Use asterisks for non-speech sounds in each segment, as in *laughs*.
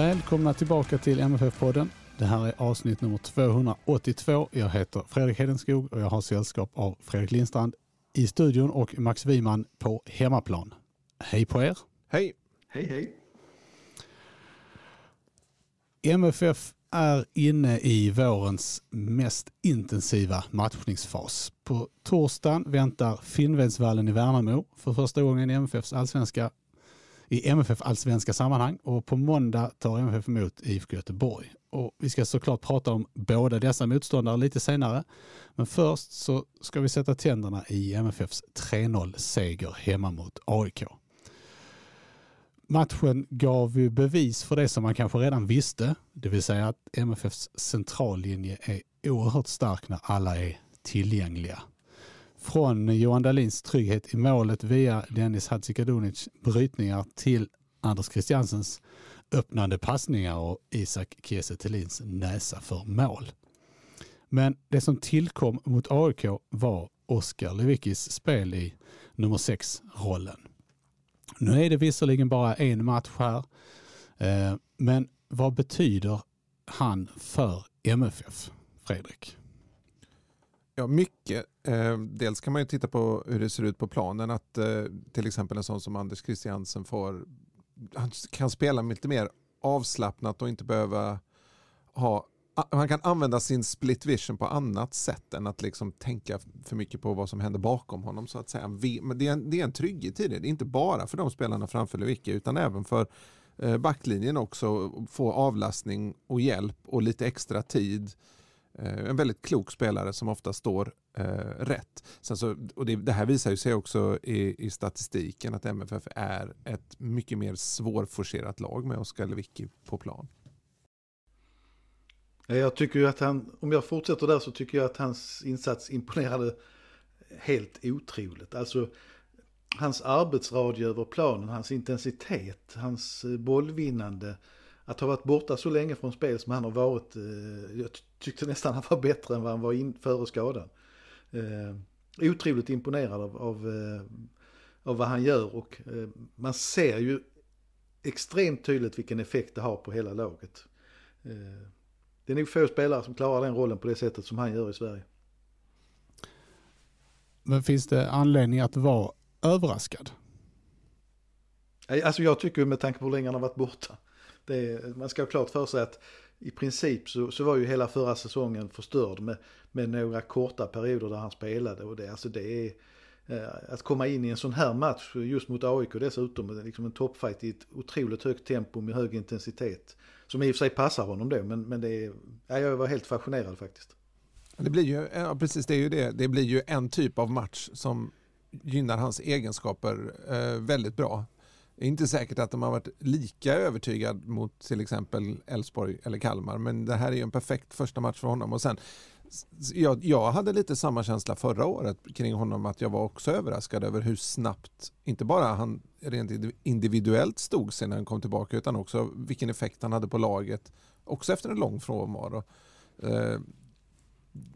Välkomna tillbaka till MFF-podden. Det här är avsnitt nummer 282. Jag heter Fredrik Hedenskog och jag har sällskap av Fredrik Lindstrand i studion och Max Wiman på hemmaplan. Hej på er! Hej! Hej hej! MFF är inne i vårens mest intensiva matchningsfas. På torsdagen väntar Finnvedsvallen i Värnamo för första gången i MFFs allsvenska i MFF allsvenska sammanhang och på måndag tar MFF emot IFK Göteborg. Och vi ska såklart prata om båda dessa motståndare lite senare. Men först så ska vi sätta tänderna i MFFs 3-0-seger hemma mot AIK. Matchen gav ju bevis för det som man kanske redan visste, det vill säga att MFFs centrallinje är oerhört stark när alla är tillgängliga. Från Johan Dahlins trygghet i målet via Dennis Hadzikadunic brytningar till Anders Christiansens öppnande passningar och Isak Kiese näsa för mål. Men det som tillkom mot AIK var Oskar Lewickis spel i nummer 6-rollen. Nu är det visserligen bara en match här, eh, men vad betyder han för MFF, Fredrik? Ja, mycket. Eh, dels kan man ju titta på hur det ser ut på planen. Att eh, till exempel en sån som Anders Christiansen får, han kan spela lite mer avslappnat och inte behöva ha han kan använda sin split vision på annat sätt än att liksom tänka för mycket på vad som händer bakom honom. så att säga. Men det, är en, det är en trygghet i det. Det är inte bara för de spelarna framför Lewicki utan även för eh, backlinjen också. Få avlastning och hjälp och lite extra tid Eh, Eh, en väldigt klok spelare som ofta står eh, rätt. Sen så, och det, det, här visar ju sig också i, i, statistiken att MFF är ett mycket mer svårforcerat lag med Oskar Lewicki på plan. Jag tycker ju att han, om jag fortsätter där så tycker jag att hans insats imponerade helt otroligt. Alltså hans arbetsradie över planen, hans intensitet, hans eh, bollvinnande att ha varit borta så länge från spel som han har varit, eh, tyckte nästan han var bättre än vad han var in, före skadan. Eh, otroligt imponerad av, av, eh, av vad han gör och eh, man ser ju extremt tydligt vilken effekt det har på hela laget. Eh, det är nog få spelare som klarar den rollen på det sättet som han gör i Sverige. Men finns det anledning att vara överraskad? Alltså jag tycker med tanke på hur länge han har varit borta det, man ska ha klart för sig att i princip så, så var ju hela förra säsongen förstörd med, med några korta perioder där han spelade. Och det, alltså det är, eh, att komma in i en sån här match just mot AIK dessutom, liksom en toppfight i ett otroligt högt tempo med hög intensitet. Som i och för sig passar honom då, men, men det är, ja, jag var helt fascinerad faktiskt. Det blir ju, ja, precis det är ju det, det blir ju en typ av match som gynnar hans egenskaper eh, väldigt bra. Det är inte säkert att de har varit lika övertygad mot till exempel Elfsborg eller Kalmar, men det här är ju en perfekt första match för honom. Och sen, jag, jag hade lite samma känsla förra året kring honom, att jag var också överraskad över hur snabbt, inte bara han rent individuellt stod sig när han kom tillbaka, utan också vilken effekt han hade på laget, också efter en lång frånvaro. Eh,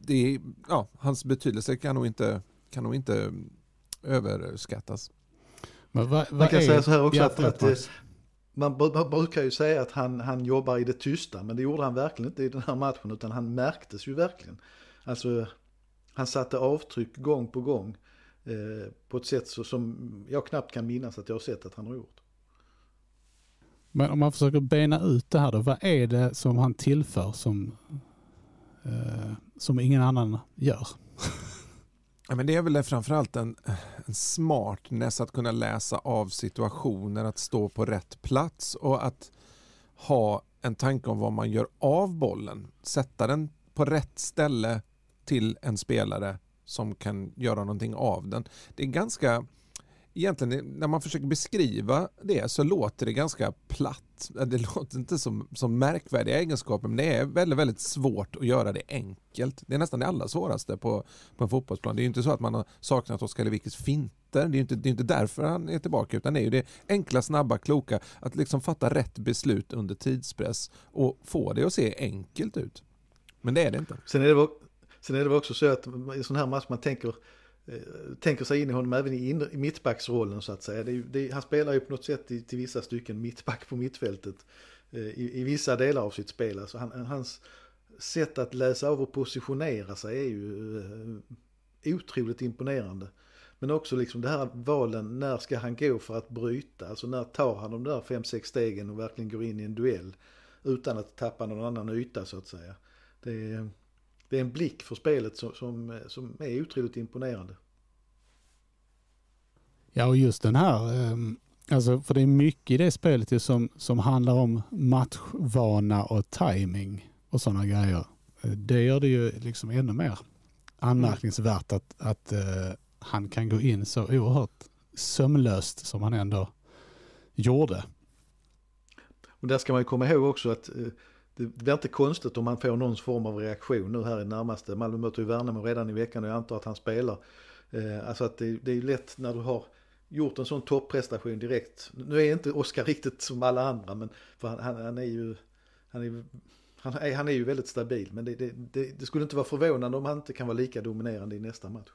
det, ja, hans betydelse kan nog inte, kan nog inte överskattas. Men vad, vad man kan säga så här också att, att, att man, brukar ju säga att han, han jobbar i det tysta, men det gjorde han verkligen inte i den här matchen, utan han märktes ju verkligen. Alltså, han satte avtryck gång på gång eh, på ett sätt så, som jag knappt kan minnas att jag har sett att han har gjort. Men om man försöker bena ut det här då, vad är det som han tillför som, eh, som ingen annan gör? *laughs* Ja, men det är väl framförallt en, en smartness att kunna läsa av situationer, att stå på rätt plats och att ha en tanke om vad man gör av bollen. Sätta den på rätt ställe till en spelare som kan göra någonting av den. Det är ganska egentligen när man försöker beskriva det så låter det ganska platt. Äh, det *laughs* låter inte som, som märkvärdiga egenskaper men det är väldigt, väldigt svårt att göra det enkelt. Det är nästan det allra svåraste på, på en fotbollsplan. Det är ju inte så att man har saknat Oskar Lewickis finter. Det är ju inte, det är inte därför han är tillbaka utan det är ju det enkla, snabba, kloka att liksom fatta rätt beslut under tidspress och få det att se enkelt ut. Men det är det inte. Sen är det, sen är det också så att i sån här match man tänker Eh, tänker sig in i honom även i, in, i mittbacksrollen så att säga. Det, det, han spelar ju på något sätt i, till vissa stycken mittback på mittfältet eh, i, i, vissa delar av sitt spel. Alltså han, hans sätt att läsa av och positionera sig är ju eh, otroligt imponerande. Men också liksom det här valen, när ska han gå för att bryta? Alltså när tar han de där fem sex stegen och verkligen går in i en duell utan att tappa någon annan yta så att säga. Det är, det är en blick för spelet som, som, som är otroligt imponerande. Ja, och just den här, ehm, alltså för det är mycket i det spelet som, som handlar om matchvana och timing och sådana grejer. Eh, det gör det ju liksom ännu mer anmärkningsvärt att, att uh, han kan gå in så oerhört sömlöst som han ändå gjorde. Och där ska man ju komma ihåg också att det blir inte konstigt om han får någon form av reaktion nu här i närmaste. Malmö möter ju Värnamo redan i veckan och jag antar att han spelar. Eh, alltså att det, det är lätt när du har gjort en sån topprestation direkt. Nu är inte Oskar riktigt som alla andra men för han, han, han är ju han är, han, är, han är ju väldigt stabil men det, det, det, det skulle inte vara förvånande om han inte kan vara lika dominerande i nästa match.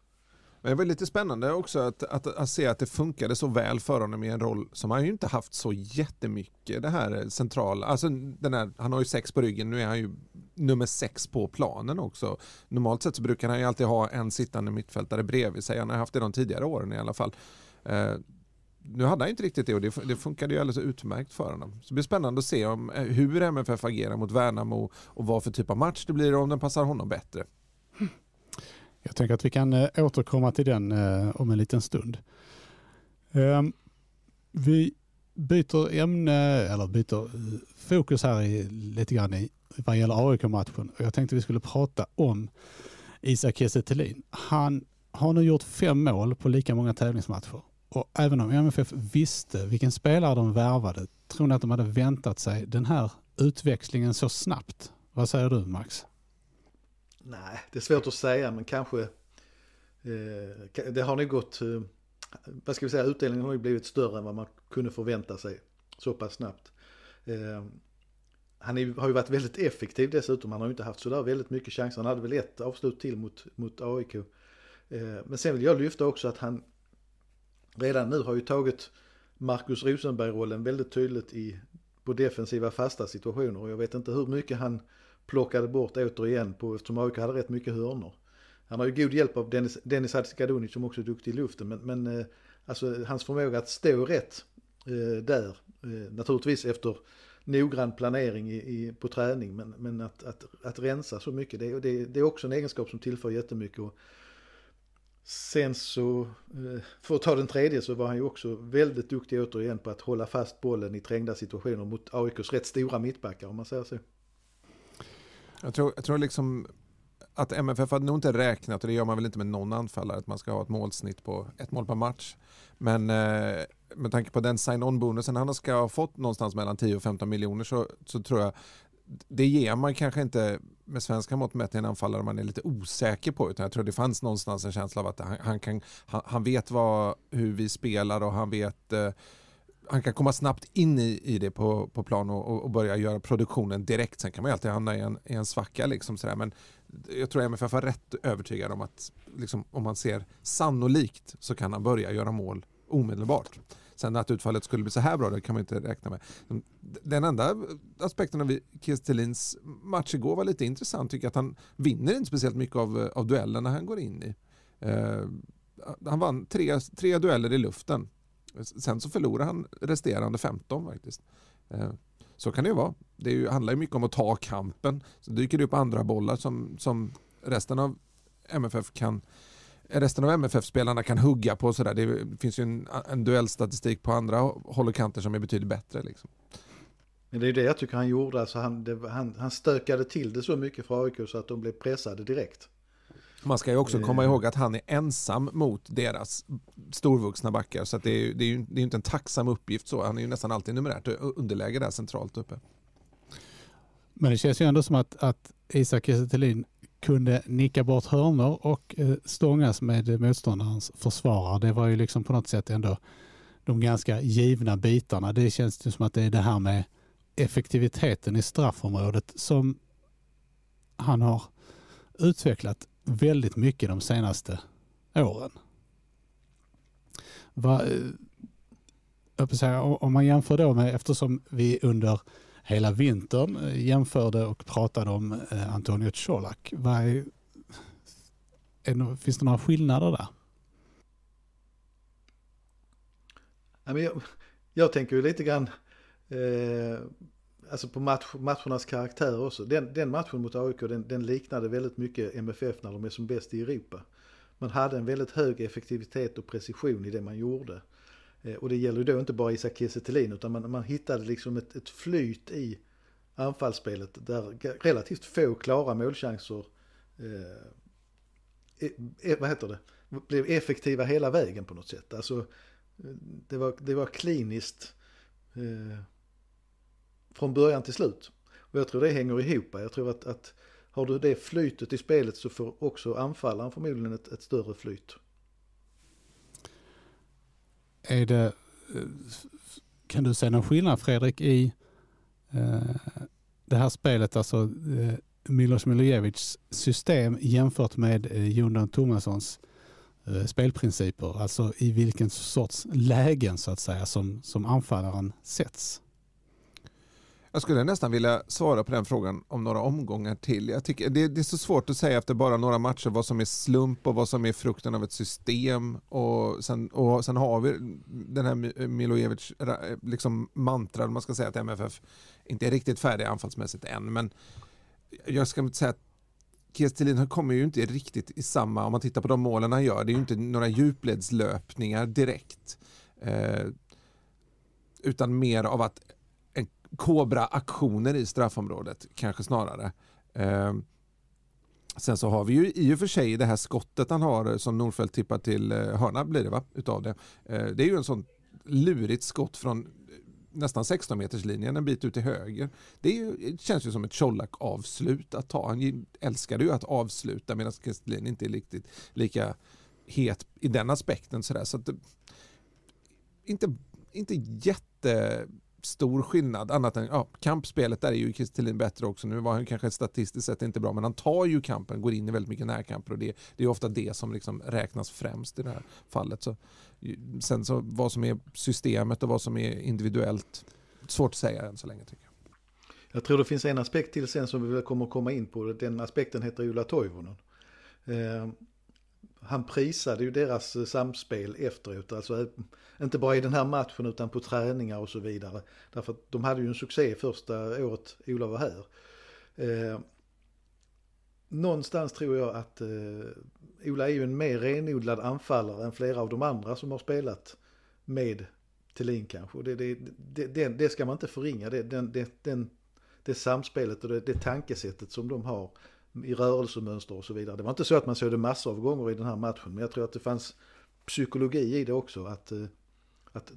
Men det var lite spännande också att, att, att, se att det funkade så väl för honom i en roll som han ju inte haft så jättemycket det här centrala, alltså den här, han har ju sex på ryggen, nu är han ju nummer sex på planen också. Normalt sett så brukar han ju alltid ha en sittande mittfältare bredvid sig, han har haft det de tidigare åren i alla fall. Eh, nu hade han inte riktigt det och det, det funkade ju alldeles utmärkt för honom. Så det blir spännande att se om, eh, hur MFF agerar mot Värnamo och vad för typ av match det blir och om den passar honom bättre. *laughs* Jag tänker att vi kan eh, återkomma till den eh, om en liten stund. Ehm, vi byter ämne, eller byter eh, fokus här i, lite grann i, vad gäller AIK-matchen. Jag tänkte vi skulle prata om Isak Kiese Han har nu gjort fem mål på lika många tävlingsmatcher. Och även om MFF visste vilken spelare de värvade, tror ni att de hade väntat sig den här utväxlingen så snabbt? Vad säger du Max? Nej, det är svårt att säga men kanske eh, det har nog gått, eh, vad ska vi säga, utdelningen har ju blivit större än vad man kunde förvänta sig så pass snabbt. Eh, han är, har ju varit väldigt effektiv dessutom, han har ju inte haft sådär väldigt mycket chanser. Han hade väl ett avslut till mot, mot AIK. Eh, men sen vill jag lyfta också att han redan nu har ju tagit Marcus Rosenberg-rollen väldigt tydligt i, på defensiva fasta situationer och jag vet inte hur mycket han plockade bort återigen på, eftersom AIK hade rätt mycket hörnor. Han har ju god hjälp av Dennis, Dennis Hadzikadunic som också är duktig i luften men, men eh, alltså hans förmåga att stå rätt eh, där, eh, naturligtvis efter noggrann planering i, i, på träning men, men att, att, att rensa så mycket det, det, det är också en egenskap som tillför jättemycket. Och, Sen så, eh, för att ta den tredje så var han ju också väldigt duktig återigen på att hålla fast bollen i trängda situationer mot AIKs rätt stora mittbackar om man säger så. Jag tror, jag tror liksom att MFF hade nog inte räknat, och det gör man väl inte med någon anfallare, att man ska ha ett målsnitt på ett mål per match. Men eh, med tanke på den sign-on-bonusen han ska ha fått någonstans mellan 10 och 15 miljoner så, så tror jag det ger man kanske inte med svenska mått mätt en anfallare man är lite osäker på. Utan jag tror det fanns någonstans en känsla av att han, han kan, han, han, vet vad, hur vi spelar och han vet eh, han kan komma snabbt in i, i det på, på plan och, och börja göra produktionen direkt. Sen kan man ju alltid hamna i en, i en svacka. Liksom sådär. Men jag tror MFF är rätt övertygad om att liksom, om man ser sannolikt så kan han börja göra mål omedelbart. Sen att utfallet skulle bli så här bra, det kan man inte räkna med. Den enda aspekten av Kiestelins match igår var lite intressant. Tycker att han vinner inte speciellt mycket av, av duellerna han går in i. Uh, han vann tre, tre dueller i luften Sen så förlorar han resterande 15 faktiskt. Eh, så kan det ju vara. Det ju, handlar ju mycket om att ta kampen. Så dyker det upp andra bollar som, som resten av MFF kan resten av MFF-spelarna kan hugga på. Sådär. Det, det, finns ju en, en duellstatistik på andra håll och kanter som är betydligt bättre. Liksom. Men det är det jag tycker han gjorde, alltså han, det, han, han stökade till det så mycket för AIK så att de blev pressade direkt. Man ska ju också Eh. komma ihåg att han är ensam mot deras storvuxna backar så det är det är ju det är inte en tacksam uppgift så. Han är ju nästan alltid numerärt underläge där centralt uppe. Men det känns ju ändå som att, att Isak Kiese kunde nicka bort hörnor och eh, stångas med motståndarens försvarare. Det var ju liksom på något sätt ändå de ganska givna bitarna. Det känns ju som att det är det här med effektiviteten i straffområdet som han har utvecklat väldigt mycket de senaste åren. Va, eh, säga, om man jämför då med, eftersom vi under hela vintern eh, jämförde och pratade om eh, Antonio Colak, vad är, är finns det några skillnader där? Jag, jag tänker ju lite grann eh, alltså på match, matchernas karaktär också. Den, den matchen mot AIK den, den liknade väldigt mycket MFF när de är som bäst i Europa. Man hade en väldigt hög effektivitet och precision i det man gjorde. Eh, och det gäller ju då inte bara Isak Kiese Thelin utan man, man hittade liksom ett, ett flyt i anfallsspelet där relativt få klara målchanser eh, e-, e-, vad heter det? blev effektiva hela vägen på något sätt. Alltså, eh, det var, det var kliniskt eh, från början till slut. Och jag tror det hänger ihop. Jag tror att, att har du det flytet i spelet så får också anfallaren förmodligen ett, ett större flyt. Är det, eh, kan du se någon skillnad Fredrik i eh, det här spelet, alltså eh, Milos Milojevics system jämfört med eh, Jondan Thomassons eh, spelprinciper? Alltså i vilken sorts lägen så att säga som, som anfallaren sätts? Jag skulle nästan vilja svara på den frågan om några omgångar till. Jag tycker det, det är så svårt att säga efter bara några matcher vad som är slump och vad som är frukten av ett system. Och sen, och sen har vi den här Milojevic eh, liksom mantra, man ska säga att MFF inte är riktigt färdig anfallsmässigt än. Men jag ska inte säga att Kies Thelin kommer ju inte riktigt i samma, om man tittar på de målen han gör, det är ju inte några djupledslöpningar direkt. Eh, utan mer av att kobra-aktioner i straffområdet, kanske snarare. Eh, sen så har vi ju i och för sig det här skottet han har eh, som Norfeldt tippar till eh, hörna blir det va, utav det. Eh, det är ju en sån lurigt skott från eh, nästan 16 meters linjen en bit ut till höger. Det, ju, det känns ju som ett Colak avslut att ta. Han älskade ju att avsluta medan Kristelin inte är riktigt lika het i den aspekten. Sådär. Så att inte, inte, jätte stor skillnad annat än ja, kampspelet där är ju Kristelin bättre också. Nu var han kanske statistiskt sett inte bra men han tar ju kampen, går in i väldigt mycket närkamper och det, det är ofta det som liksom räknas främst i det här fallet. Så, sen så vad som är systemet och vad som är individuellt svårt att säga än så länge tycker jag. Jag tror det finns en aspekt till sen som vi väl kommer att komma in på. Den aspekten heter Ulla Toivonen. Eh, han prisade ju deras eh, samspel efteråt. Alltså eh, inte bara i den här matchen utan på träningar och så vidare. Därför att de hade ju en succé första året Ola var här. Eh, någonstans tror jag att eh, Ola är ju en mer renodlad anfallare än flera av de andra som har spelat med Thelin kanske. Och Det, det, det, det, det ska man inte förringa. Det, den, det, den, det samspelet och det, det tankesättet som de har i rörelsemönster och så vidare. Det var inte så att man såg det massor av gånger i den här matchen. Men jag tror att det fanns psykologi i det också. Att, eh, att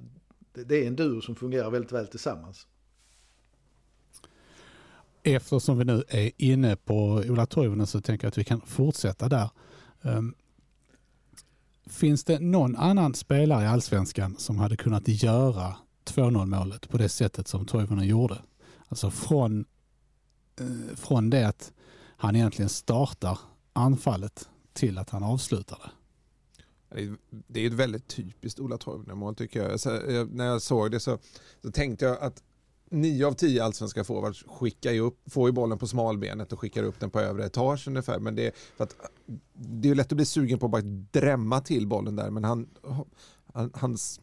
det är en duo som fungerar väldigt väl tillsammans. Eftersom vi nu är inne på Ola Toivonen så tänker jag att vi kan fortsätta där. Ehm, finns det någon annan spelare i allsvenskan som hade kunnat göra 2-0 målet på det sättet som Toivonen gjorde? Alltså från, eh, från det att han egentligen startar anfallet till att han avslutar det. Det är- ett väldigt typiskt Ola Toivonen-mål tycker jag. Så, eh, när jag såg det så, så tänkte jag att nio av tio allsvenska forwards skickar ju upp, får ju bollen på smalbenet och skickar upp den på övre etage ungefär. Men det, är för att, eh, det är ju lätt att bli sugen på att bara drämma till bollen där men han, han, hans,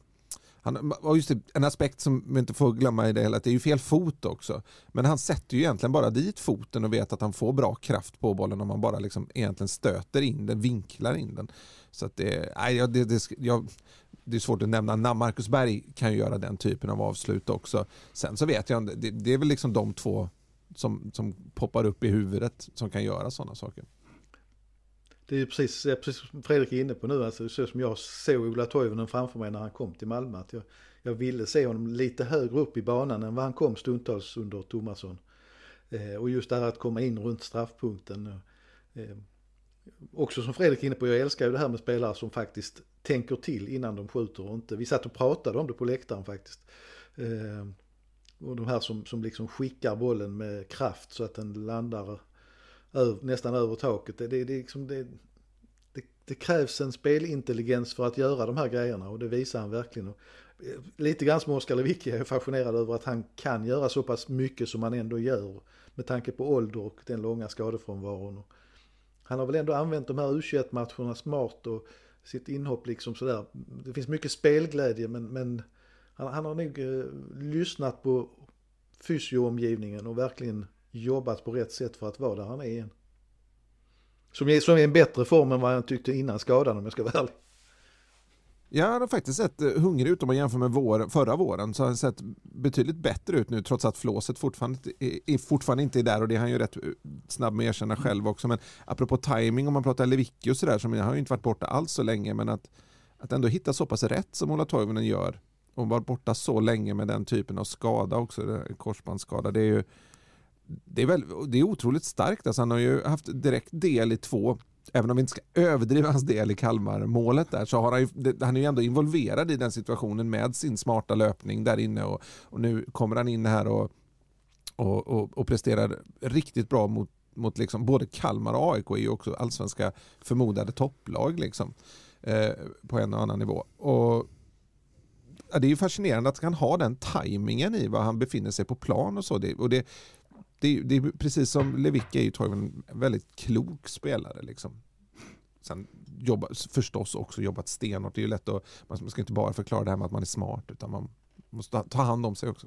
han, och just det, en aspekt som vi inte får glömma i det hela, att det är ju fel fot också. Men han sätter ju egentligen bara dit foten och vet att han får bra kraft på bollen om han bara liksom egentligen stöter in den, vinklar in den. Så att det, nej, det, det, jag, det är svårt att nämna namn. Marcus Berg kan ju göra den typen av avslut också. Sen så vet jag det, det är väl liksom de två som, som poppar upp i huvudet som kan göra sådana saker. Det är precis, precis som Fredrik är inne på nu, alltså så som jag såg Ola Toivonen framför mig när han kom till Malmö. Att jag, jag ville se honom lite högre upp i banan än vad han kom stundtals under Tomasson. Eh, och just det här att komma in runt straffpunkten. Eh, eh, också som Fredrik är inne på, jag älskar ju det här med spelare som faktiskt tänker till innan de skjuter och inte. Vi satt och pratade om det på läktaren faktiskt. Eh, och de här som, som liksom skickar bollen med kraft så att den landar över, nästan över taket. Det, det, det, liksom, det, det, det, krävs en spelintelligens för att göra de här grejerna och det visar han verkligen. Och eh, lite grann som Oskar Lewicki är fascinerad över att han kan göra så pass mycket som han ändå gör med tanke på ålder och den långa skadefrånvaron. Han har väl ändå använt de här U21-matcherna smart och sitt inhopp liksom sådär. Det finns mycket spelglädje men, men han, han har nog eh, lyssnat på fysioomgivningen och verkligen jobbat på rätt sätt för att vara där han är igen. Som är, som är en bättre form än vad han tyckte innan skadan om jag ska vara ärlig. Ja, han har faktiskt sett eh, hungrig ut om man jämför med vår, förra våren. Så har han sett betydligt bättre ut nu trots att flåset fortfarande, är, fortfarande inte är där och det är han ju rätt eh, snabb med att erkänna själv också. Men apropå timing om man pratar Lewicki och sådär, så har ju inte varit borta alls så länge men att, att ändå hitta så pass rätt som Ola Toivonen gör och varit borta så länge med den typen av skada också, korsbandsskada, det är ju det är, väl, det är otroligt starkt. Alltså han har ju haft direkt del i två Även om vi inte ska överdriva hans del i Kalmar-målet där så har han ju, han är ju ändå involverad i den situationen med sin smarta löpning där inne och, och nu kommer han in här och, och, och, och presterar riktigt bra mot, mot liksom, både Kalmar och AIK är ju också allsvenska förmodade topplag liksom, eh, på en och annan nivå. Och det är ju fascinerande att han har den tajmingen i var han befinner sig på plan och så. Det, och det, det, det är precis som Lewicki är ju Toivonen en väldigt klok spelare. Liksom. Sen jobba, förstås också jobbat stenhårt. Det är ju lätt att, man ska inte bara förklara det här med att man är smart utan man måste ta hand om sig också.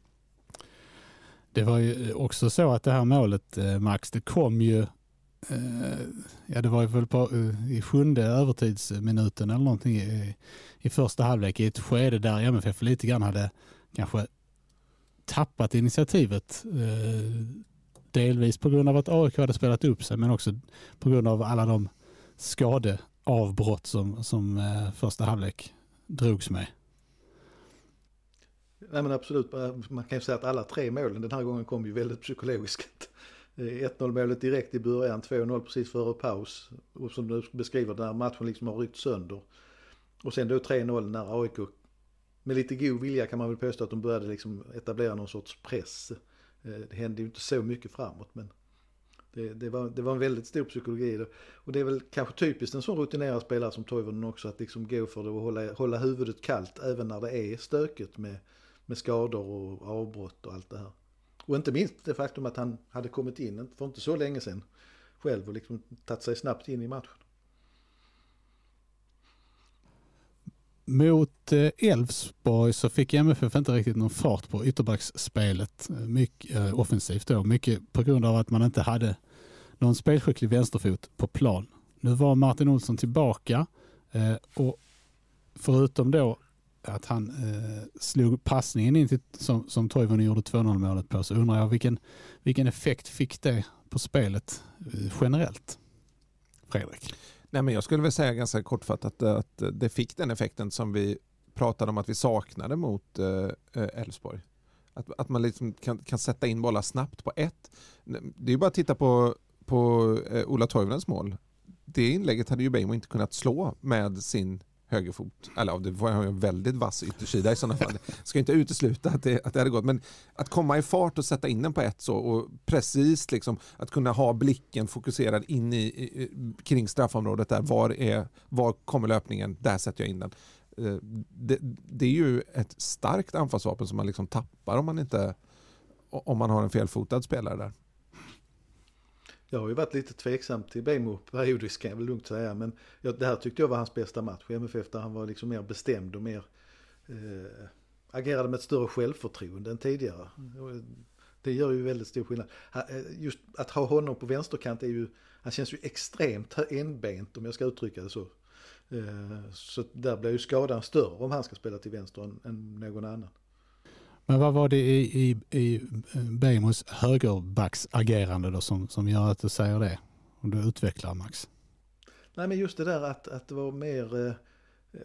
Det var ju också så att det här målet eh, Max, det kom ju eh, Ja det var ju väl på, eh, i sjunde övertidsminuten eller någonting i, i första halvlek i ett skede där MFF lite grann hade kanske tappat initiativet Delvis på grund av att AIK hade spelat upp sig men också på grund av alla de skadeavbrott som, som eh, första halvlek drogs med. Nej men absolut, man kan ju säga att alla tre målen den här gången kom ju väldigt psykologiskt. *laughs* Eh, 1-0 målet direkt i början, 2-0 precis före paus. Och som du beskriver, där matchen liksom har ryckt sönder. Och sen då 3-0 när AIK, med lite god vilja kan man väl påstå att de började liksom etablera någon sorts press. Eh, det hände ju inte så mycket framåt men det, det, var, det var en väldigt stor psykologi. Och det är väl kanske typiskt en sån rutinerad spelare som Toivonen också att liksom gå för det och hålla, hålla huvudet kallt även när det är stökigt med, med skador och avbrott och allt det här. Och inte minst det faktum att han hade kommit in för inte så länge sedan själv och liksom tagit sig snabbt in i matchen. Mot eh, Elfsborg så fick MFF inte riktigt någon fart på ytterbacksspelet mycket eh, offensivt då. Mycket på grund av att man inte hade någon spelskicklig vänsterfot på plan. Nu var Martin Olsson tillbaka eh, och förutom då att han slog passningen in till, som, som Toivonen gjorde 2-0 målet på så undrar jag vilken, vilken effekt fick det på spelet generellt? Fredrik? Nej, men jag skulle väl säga ganska kortfattat att det fick den effekten som vi pratade om att vi saknade mot eh, eh, Elfsborg. Att, att man liksom kan, kan sätta in bollar snabbt på ett. Det är ju bara att titta på, på eh, Ola Toivonens mål. Det inlägget hade ju Beijmo inte kunnat slå med sin högerfot. Eller det var en väldigt vass yttersida i sådana fall. Ska inte utesluta att det, att det hade gått. Men att komma i fart och sätta in den på ett så och precis liksom att kunna ha blicken fokuserad in i, i kring straffområdet där. Var, är, var kommer löpningen? Där sätter jag in den. Eh, det, det är ju ett starkt anfallsvapen som man liksom tappar om man inte om man har en felfotad spelare där. Jag har ju varit lite tveksam till Bejmo periodiskt kan jag väl lugnt säga. Men det här tyckte jag var hans bästa match i MFF där han var liksom mer bestämd och mer, eh, agerade med ett större självförtroende än tidigare. Det gör ju väldigt stor skillnad. Just att ha honom på vänsterkant är ju, han känns ju extremt enbent om jag ska uttrycka det så. Så där blir ju skadan större om han ska spela till vänster än, än någon annan. Men vad var det i, i, i eh, Bejmos högerbacksagerande då som, som gör att du säger det? Om du utvecklar Max. Nej men just det där att, att det var mer, eh,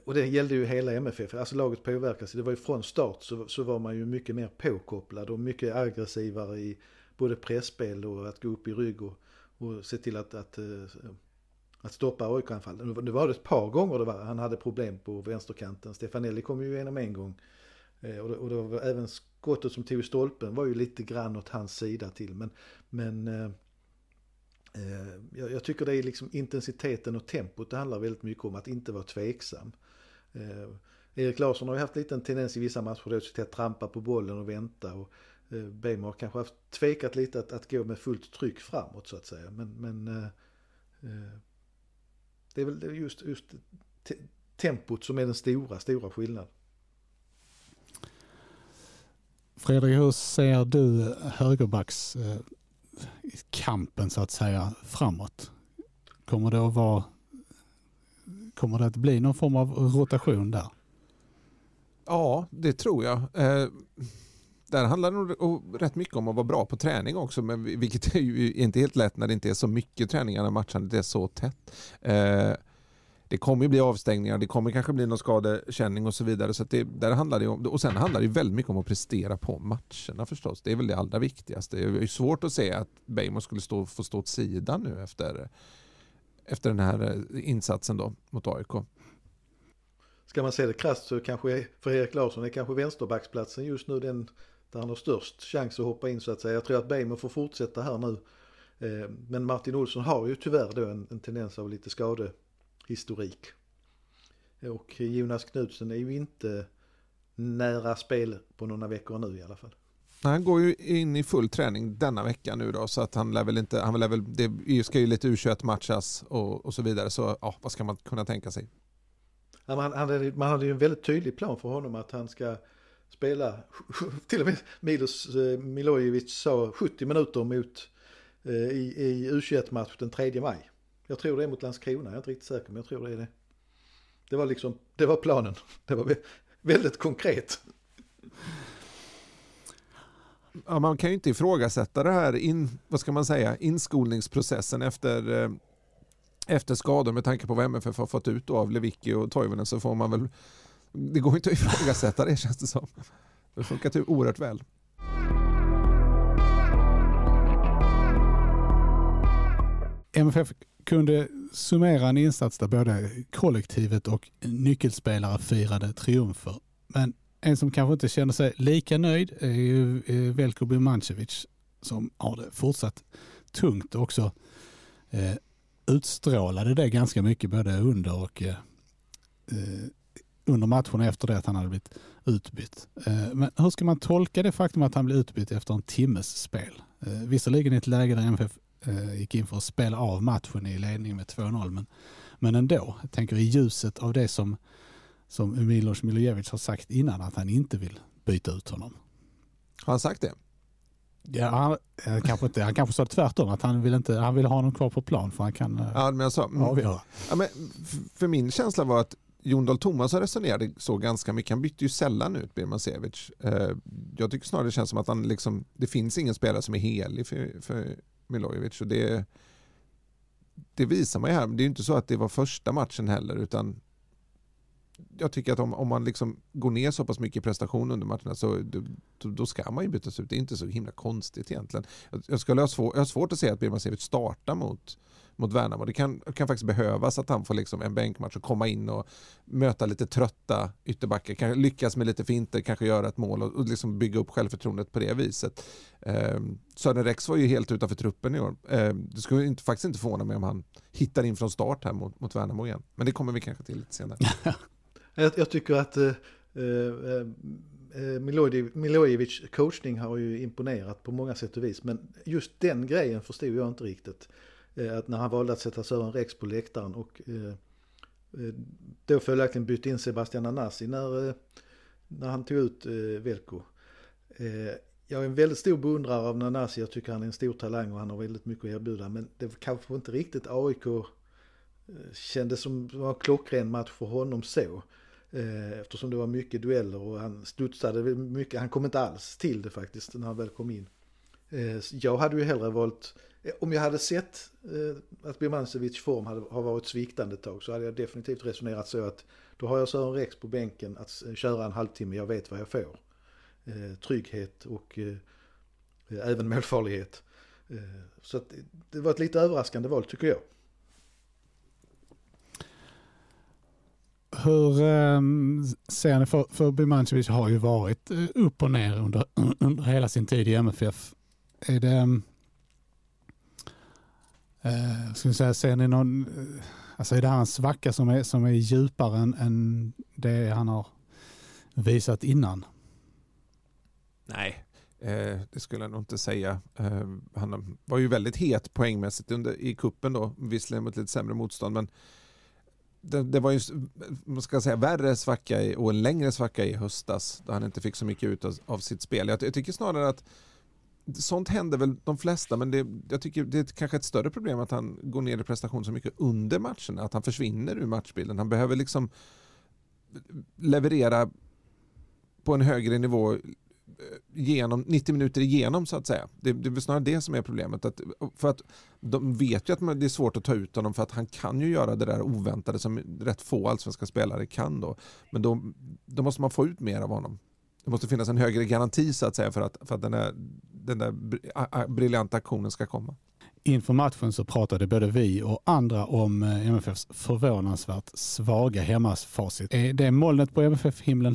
och det gällde ju hela MFF, alltså laget påverkas. Det var ju från start så, så var man ju mycket mer påkopplad och mycket aggressivare i både pressspel och att gå upp i rygg och, och se till att, att, eh, att stoppa AIK-anfall. Nu var det ett par gånger det var, han hade problem på vänsterkanten. Stefanelli kom ju igenom en gång. Eh, och det, och det var även skottet som tog i stolpen var ju lite grann åt hans sida till. Men, men eh, eh, jag, jag, tycker det är liksom intensiteten och tempot det handlar väldigt mycket om att inte vara tveksam. Eh, Erik Larsson har ju haft lite en tendens i vissa matcher till att trampa på bollen och vänta. Och eh, Bejmo har kanske haft tvekat lite att, att gå med fullt tryck framåt så att säga. Men, men eh, eh det är väl just, just tempot som är den stora, stora skillnaden. Fredrik, hur ser du högerbacks kampen så att säga framåt? Kommer det att vara Kommer det att bli någon form av rotation där? Ja, det tror jag. Eh, där handlar det nog rätt mycket om att vara bra på träning också, men vilket är ju inte helt lätt när det inte är så mycket träningar när matchandet är så tätt. Eh, det kommer ju bli avstängningar, det kommer kanske bli någon skadekänning och så vidare. Så det, där handlar det om, och sen handlar det väldigt mycket om att prestera på matcherna förstås. Det är väl det allra viktigaste. Det är svårt att se att Bejmo skulle stå, få stå åt sidan nu efter, efter den här eh, insatsen då mot AIK. Ska man se det krasst så kanske för Erik Larsson är kanske vänsterbacksplatsen just nu den där han har störst chans att hoppa in så att säga. Jag tror att Bejmo får fortsätta här nu. Eh, men Martin Olsson har ju tyvärr då en, en tendens av lite skade historik. Och Jonas Knutsen är ju inte nära spel på några veckor nu i alla fall. Han går ju in i full träning denna vecka nu då så att han lär väl inte, han lär väl, det ska ju lite U21 matchas och, och så vidare så ja, vad ska man kunna tänka sig? Man, hade, man hade ju en väldigt tydlig plan för honom att han ska spela, *laughs* till och med Milos eh, Milojevic sa 70 minuter mot eh, i, i U21-match den 3 maj. Jag tror det är mot Landskrona, jag är inte riktigt säker men jag tror det är det. Det var liksom, det var planen. Det var väldigt konkret. Ja, man kan ju inte ifrågasätta det här in, vad ska man säga, inskolningsprocessen efter, eh, efter skador med tanke på vad MFF har fått ut av Lewicki och Toivonen så får man väl, det går inte att ifrågasätta det *laughs* känns det som. Det har funkat typ oerhört väl. MFF kunde summera en insats där både kollektivet och nyckelspelare firade triumfer. Men en som kanske inte känner sig lika nöjd är ju eh, Velko Birmancevic som har det fortsatt tungt och också eh, utstrålade det ganska mycket både under och eh, eh, under matchen efter det att han hade blivit utbytt. Eh, men hur ska man tolka det faktum att han blev utbytt efter en timmes spel? Eh, visserligen i ett läge där MFF gick in för att spela av matchen i ledning med 2-0. Men, men ändå, jag tänker i ljuset av det som, som Milos Milojevic har sagt innan, att han inte vill byta ut honom. Har han sagt det? Ja, han, eh, kanske inte, han kanske sa tvärtom, att han vill, inte, han vill ha honom kvar på plan för han kan eh, ja, men jag sa, avgöra. Ja, men för min känsla var att Jon Dahl Tomasson resonerade så ganska mycket. Han bytte ju sällan ut Birmancevic. Eh, jag tycker snarare det känns som att han liksom, det finns ingen spelare som är helig för, för Milojevic. Och det, det visar man ju här. Men det är ju inte så att det var första matchen heller utan jag tycker att om, om man liksom går ner så pass mycket i prestation under matcherna så då, då ska man ju bytas ut. Det är inte så himla konstigt egentligen. Jag, jag, skulle ha svår, jag har svårt att se att Birmasevic startar mot mot Värnamo. Det kan, kan faktiskt behövas att han får liksom en bänkmatch och komma in och möta lite trötta ytterbackar. Kanske lyckas med lite finter, kanske göra ett mål och, och liksom bygga upp självförtroendet på det viset. Eh, Sören Rex var ju helt utanför truppen i år. Eh, det skulle inte, faktiskt inte förvåna mig om han hittar in från start här mot, mot Värnamo igen. Men det kommer vi kanske till lite senare. *laughs* jag, jag, tycker att eh, eh, eh Milojevic coachning har ju imponerat på många sätt och vis. Men just den grejen förstod jag inte riktigt. Eh, att när han valde att sätta Sören Rex på läktaren och eh, eh då följaktligen bytte in Sebastian Anassi när eh, när han tog ut eh, Velko. Jag är en väldigt stor beundrare av Nanasi, jag tycker han är en stor talang och han har väldigt mycket att erbjuda. Men det kanske inte riktigt AIK eh, kändes som var en klockren match för honom så. Eh, eftersom det var mycket dueller och han studsade mycket, han kom inte alls till det faktiskt när han väl kom in. Eh, jag hade ju hellre valt, om jag hade sett att Birmancevic form hade, har varit sviktande ett tag så hade jag definitivt resonerat så att då har jag Sören Rex på bänken att köra en halvtimme, jag vet vad jag får. Eh, trygghet och eh, eh, även målfarlighet. Så att det var ett lite överraskande val tycker jag. Hur ehm, ser ni, för, för Bimancevic har ju varit upp och ner under, *clears throat* under hela sin tid i MFF. Är det, um, ska säga, ser ni någon, alltså är det hans svacka som är, som är djupare än, än det han har visat innan? Nej, eh, det skulle jag nog inte säga. Eh, han var ju väldigt het poängmässigt under, i kuppen då, visserligen mot lite sämre motstånd, men det, det, var ju man ska säga, värre svacka i, och en längre svacka i höstas då han inte fick så mycket ut av, av sitt spel. Jag, jag, tycker snarare att sånt händer väl de flesta men det, jag tycker det är kanske ett större problem att han går ner i prestation så mycket under matcherna, att han försvinner ur matchbilden. Han behöver liksom leverera på en högre nivå Eh, genom, 90 minuter igenom så att säga. Det, det är väl snarare det som är problemet. Att, för att de vet ju att det är svårt att ta ut honom för att han kan ju göra det där oväntade som rätt få allsvenska spelare kan då. Men då, då måste man få ut mer av honom. Det måste finnas en högre garanti så att säga för att, för att den, där, den där briljanta aktionen ska komma. Inför matchen så pratade både vi och andra om eh, MFFs förvånansvärt svaga hemmafacit. Eh, är det molnet på MFF-himlen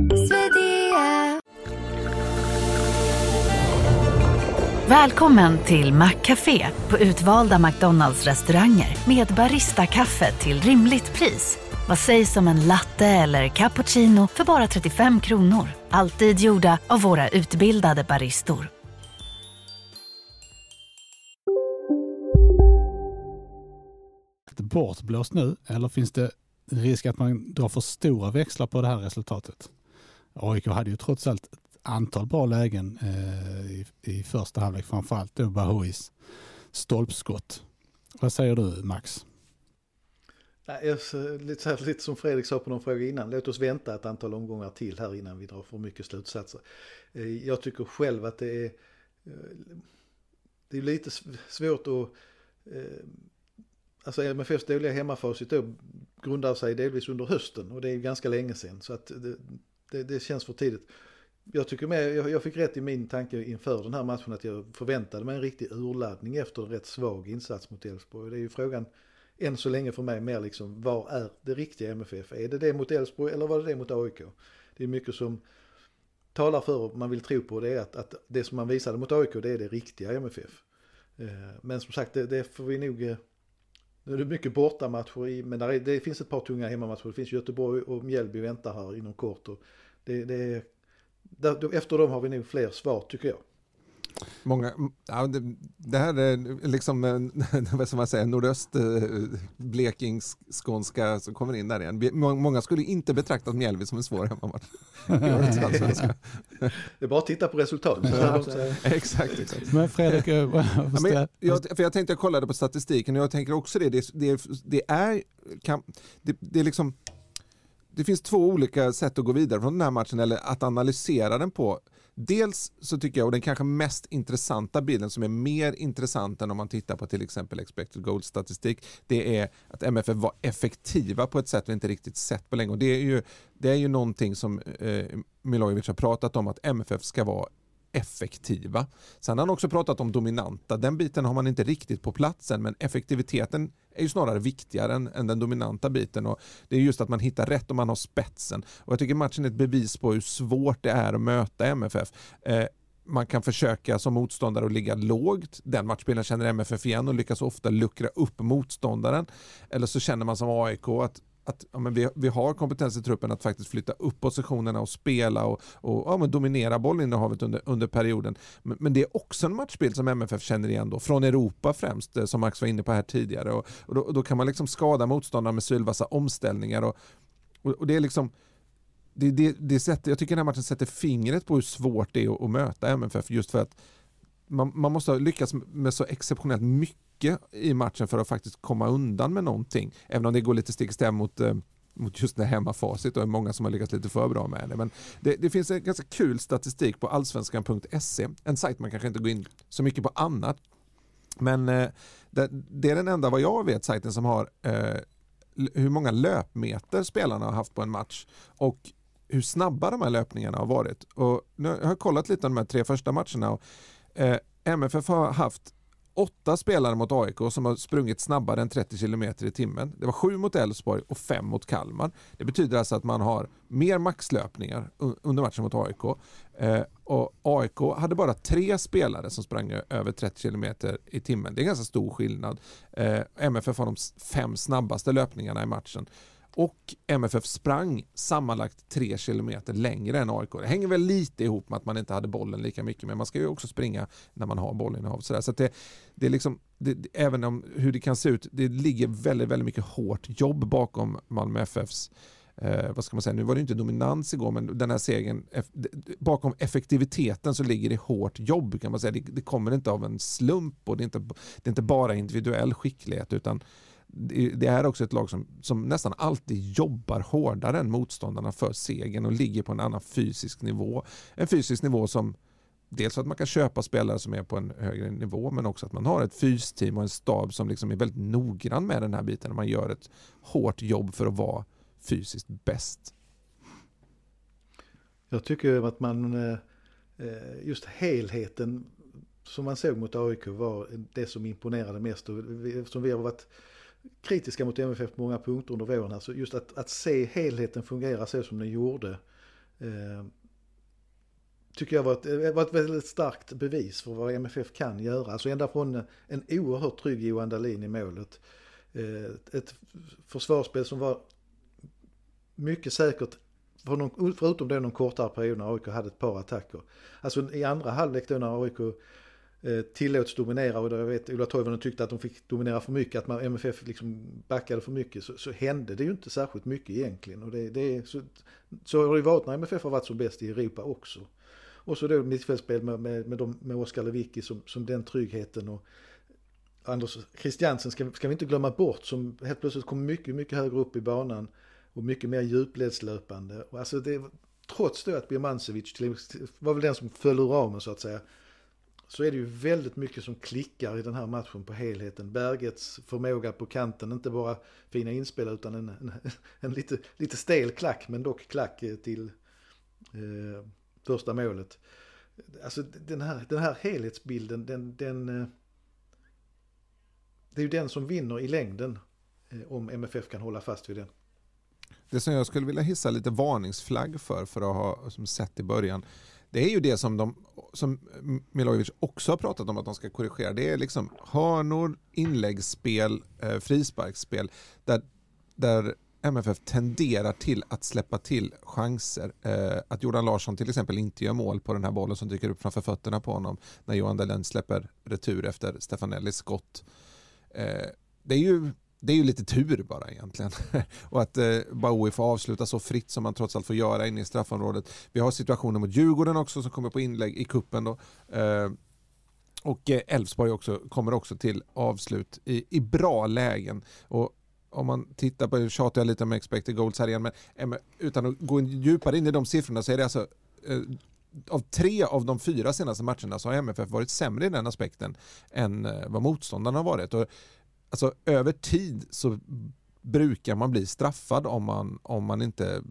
Välkommen till Maccafé på utvalda McDonalds restauranger med Baristakaffe till rimligt pris. Vad sägs om en latte eller cappuccino för bara 35 kronor? Alltid gjorda av våra utbildade baristor. Bortblåst nu eller finns det risk att man drar för stora växlar på det här resultatet? AIK hade ju trots allt antal bra lägen eh, i, i första halvlek, framförallt då Bahouis stolpskott. Vad säger du Max? lite, här, lite som Fredrik sa på någon fråga innan, låt oss vänta ett antal omgångar till här innan vi drar för mycket slutsatser. Eh, jag tycker själv att det är, eh, det är lite svårt att eh, Alltså MFFs dåliga hemmafacit då grundar sig delvis under hösten och det är ganska länge sedan så att det, det, det känns för tidigt jag tycker med, jag, jag, fick rätt i min tanke inför den här matchen att jag förväntade mig en riktig urladdning efter en rätt svag insats mot Elfsborg. Det är ju frågan än så länge för mig mer liksom, var är det riktiga MFF? Är det det mot Elfsborg eller var det det mot AIK? Det är mycket som talar för och man vill tro på det är att, att det som man visade mot AIK det är det riktiga MFF. Eh, men som sagt, det, det får vi nog... Eh, nu är det mycket bortamatcher i, men är, det finns ett par tunga hemmamatcher. Det finns Göteborg och Mjällby väntar här inom kort. Och det, det efter dem har vi nog fler svar tycker jag. Många, ja, det, det, här är liksom, *laughs* vad ska man säga, nordöst eh, blekingskånska som kommer in där igen. Många skulle inte betrakta Mjällby som en svår hemmamatch. *laughs* det är bara att titta på resultatet. exakt, exakt. Men Fredrik, eh, ja, men jag, för jag tänkte jag kollade på statistiken och jag tänker också det, det, det, det är, kan, det, det är liksom det finns två olika sätt att gå vidare från den här matchen eller att analysera den på. Dels så tycker jag, och den kanske mest intressanta bilden som är mer intressant än om man tittar på till exempel expected goal statistik, det är att MFF var effektiva på ett sätt vi inte riktigt sett på länge. Och det är ju, det är ju någonting som eh, Milojevic har pratat om att MFF ska vara effektiva. Sen har han också pratat om dominanta. Den biten har man inte riktigt på platsen men effektiviteten är ju snarare viktigare än, än, den dominanta biten. Och det är just att man hittar rätt och man har spetsen. Och jag tycker matchen är ett bevis på hur svårt det är att möta MFF. Eh, man kan försöka som motståndare att ligga lågt. Den matchbilden känner MFF igen och lyckas ofta luckra upp motståndaren. Eller så känner man som AIK att att ja, men vi, vi har kompetens i truppen att faktiskt flytta upp positionerna och spela och, och ja, men dominera bollinnehavet under, under perioden. Men, men, det är också en matchbild som MFF känner igen då, från Europa främst, eh, som Max var inne på här tidigare. Och, och, då, och då, kan man liksom skada motståndaren med sylvassa omställningar. Och, och, och det är liksom det, det, det sätter, jag tycker den här matchen sätter fingret på hur svårt det är att, att möta MFF just för att man, man måste lyckas med så exceptionellt mycket i matchen för att faktiskt komma undan med någonting. Även om det går lite stick i stäv mot eh, mot just det hemmafacit och är många som har lyckats lite för bra med det. Men det, det finns en ganska kul statistik på allsvenskan.se, en sajt man kanske inte går in så mycket på annat. Men eh, det, det, är den enda vad jag vet sajten som har eh, hur många löpmeter spelarna har haft på en match och hur snabba de här löpningarna har varit. Och nu har jag kollat lite de här tre första matcherna och eh, MFF har haft åtta spelare mot AIK som har sprungit snabbare än 30 km i timmen. Det var sju mot Elfsborg och fem mot Kalmar. Det betyder alltså att man har mer maxlöpningar under matchen mot AIK. Eh, och AIK hade bara tre spelare som sprang över 30 km i timmen. Det är en ganska stor skillnad. Eh, MFF har de fem snabbaste löpningarna i matchen och MFF sprang sammanlagt tre kilometer längre än AIK. Det hänger väl lite ihop med att man inte hade bollen lika mycket men man ska ju också springa när man har bollen i Så, så det, det är liksom, det, även om hur det kan se ut, det ligger väldigt, väldigt mycket hårt jobb bakom Malmö FFs Eh, vad ska man säga, nu var det inte dominans igår men den här segern, bakom effektiviteten så ligger det hårt jobb kan man säga. Det, det kommer inte av en slump och det är inte, det är inte bara individuell skicklighet utan det är också ett lag som, som nästan alltid jobbar hårdare än motståndarna för segern och ligger på en annan fysisk nivå. En fysisk nivå som dels för att man kan köpa spelare som är på en högre nivå men också att man har ett fysteam och en stab som liksom är väldigt noggrann med den här biten. Man gör ett hårt jobb för att vara fysiskt bäst. Jag tycker att man, eh, eh, just helheten som man såg mot AIK var det som imponerade mest. Och som vi har varit kritiska mot MFF på många punkter under våren. Alltså just att, att se helheten fungera så som den gjorde. Eh, tycker jag var ett, eh, var ett väldigt starkt bevis för vad MFF kan göra. Alltså ända från en oerhört trygg Johan Dahlin i målet. Eh, ett försvarsspel som var mycket säkert förutom då någon kortare period när AIK hade ett par attacker. Alltså i andra halvlek då när AIK Eh, tillåts dominera och jag vet Ola Toivonen tyckte att de fick dominera för mycket, att man, MFF liksom backade för mycket, så, så hände det ju inte särskilt mycket egentligen. Och det, det, så, så har det varit när MFF har varit som bäst i Europa också. Och så då mittfältsspel med, med, med, de, med Oskar Lewicki som, som den tryggheten och Anders Christiansen ska, ska vi inte glömma bort som helt plötsligt kom mycket, mycket högre upp i banan och mycket mer djupledslöpande. Och alltså det, trots då att Birmancevic var väl den som föll ur ramen så att säga, så är det ju väldigt mycket som klickar i den här matchen på helheten. Bergets förmåga på kanten, inte bara fina inspel utan en, en, *laughs* en lite, lite stel klack, men dock klack eh, till eh, första målet. Alltså den här, den här helhetsbilden, den, den, eh, det är ju den som vinner i längden eh, om MFF kan hålla fast vid den. Det som jag skulle vilja hissa lite varningsflagg för, för att ha som sett i början, det är ju det som, de, som Milojevic också har pratat om att de ska korrigera. Det är liksom hörnor, inläggsspel, eh, frisparksspel där, där MFF tenderar till att släppa till chanser. Eh, att Jordan Larsson till exempel inte gör mål på den här bollen som dyker upp framför fötterna på honom när Johan Dahlin släpper retur efter Stefanellis skott. Eh, det är ju det är ju lite tur bara egentligen. *laughs* och att eh, Bowie får avsluta så fritt som man trots allt får göra inne i straffområdet. Vi har situationen mot Djurgården också som kommer på inlägg i kuppen då. Eh, och eh, Elfsborg också, kommer också till avslut i, i bra lägen. Och om man tittar på, tjatar jag lite om expected goals här igen, men eh, utan att gå djupare in i de siffrorna så är det alltså eh, av tre av de fyra senaste matcherna så har MFF varit sämre i den aspekten än eh, vad motståndarna har varit. Och alltså över tid så brukar man bli straffad om man, om man inte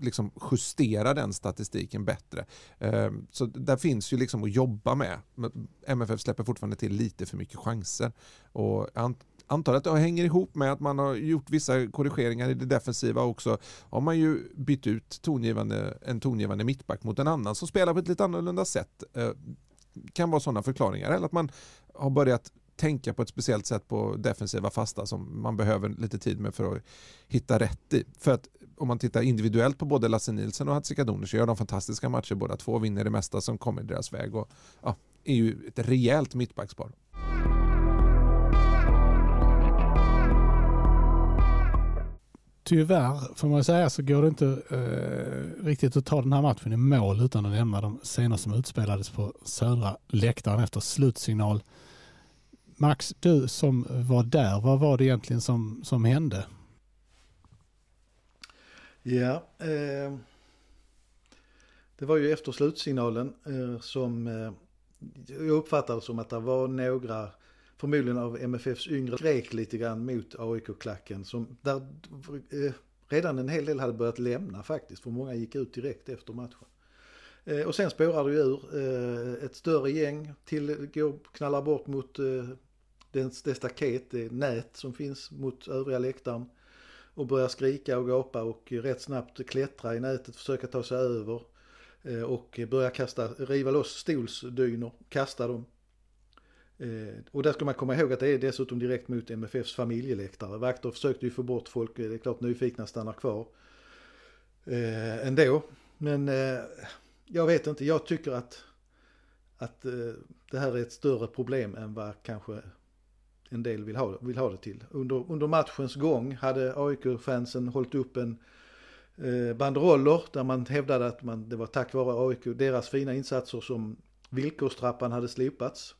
liksom justerar den statistiken bättre. Ehm, så där finns ju liksom att jobba med. MFF släpper fortfarande till lite för mycket chanser och antar att det hänger ihop med att man har gjort vissa korrigeringar i det defensiva också. Har man ju bytt ut tongivande, en tongivande mittback mot en annan som spelar på ett lite annorlunda sätt. Eh, kan vara sådana förklaringar. Eller att man har börjat tänka på ett speciellt sätt på defensiva fasta som man behöver lite tid med för att hitta rätt i. För att om man tittar individuellt på både Lasse Nilsson och Hadzikadunic så gör de fantastiska matcher båda två, vinner det mesta som kommer deras väg och ja, är ju ett rejält mittbackspar. Tyvärr får man säga så går det inte eh, riktigt att ta den här matchen i mål utan att nämna de scener som utspelades på södra läktaren efter slutsignal. Max, du som var där, vad var det egentligen som, som hände? Ja, eh, det var ju efter slutsignalen eh, som eh, jag uppfattade som att det var några, förmodligen av MFFs yngre, skrek lite grann mot AIK-klacken. Som där eh, redan en hel del hade börjat lämna faktiskt, för många gick ut direkt efter matchen. Eh, och sen spårar det ju ur. Eh, ett större gäng till, går, knallar bort mot eh, det, det staket, det nät som finns mot övriga läktaren och börjar skrika och gapa och rätt snabbt klättra i nätet, försöka ta sig över och börja kasta, riva loss stolsdynor, kasta dem. Och där ska man komma ihåg att det är dessutom direkt mot MFFs familjeläktare. Vakter försökte ju få bort folk, det är klart nyfikna stannar kvar eh, ändå. Men jag vet inte, jag tycker att, att eh, det här är ett större problem än vad kanske en del vill ha, vill ha det till. Under, under matchens gång hade AIK-fansen hållit upp en eh, banderoller där man hävdade att man, det var tack vare AIK, deras fina insatser som villkorstrappan hade slopats.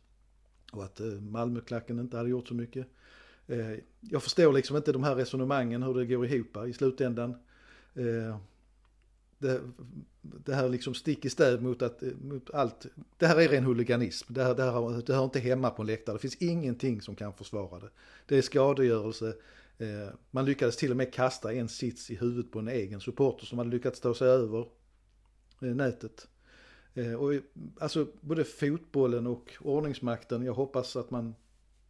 Och att eh, Malmöklacken inte hade gjort så mycket. Eh, jag förstår liksom inte de här resonemangen, hur det går ihop i slutändan. Eh, det, det här liksom stick i stäv mot, att, mot allt. Det här är ren huliganism. Det, här, det, här, det hör inte hemma på en läktare. Det finns ingenting som kan försvara det. Det är skadegörelse. Eh, man lyckades till och med kasta en sits i huvudet på en egen supporter som hade lyckats ta sig över eh, nätet. Eh, och, alltså både fotbollen och ordningsmakten, jag hoppas att man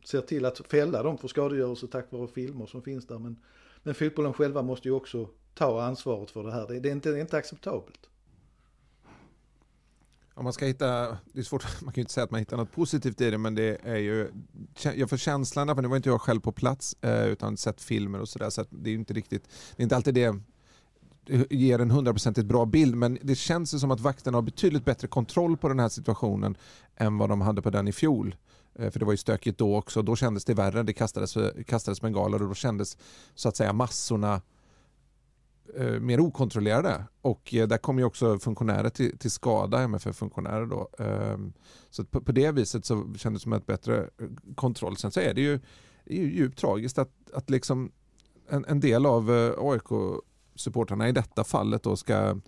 ser till att fälla dem för skadegörelse tack vare filmer som finns där. Men, men fotbollen själva måste ju också ta ansvaret för det här. Det, det, är, inte, det är inte acceptabelt. Om man ska hitta, det är svårt, *laughs* man kan ju inte säga att man hittar något positivt i det men det är ju, jag får känslan, för nu var inte jag själv på plats eh, utan sett filmer och sådär så, så det är inte riktigt, det är inte alltid det ger en hundraprocentigt bra bild men det känns som att vakterna har betydligt bättre kontroll på den här situationen än vad de hade på den i fjol. Eh, för det var ju stökigt då också, då kändes det värre, det kastades, kastades bengaler och då kändes så att säga massorna Eh, mer okontrollerade. Och eh, där kommer ju också funktionärer till, till skada, MFF-funktionärer då. Eh, så på, på, det viset så kändes det som ett bättre eh, kontroll. Sen så är det ju, det är ju djupt tragiskt att, att liksom en, en del av eh, AIK-supportrarna i detta fallet då ska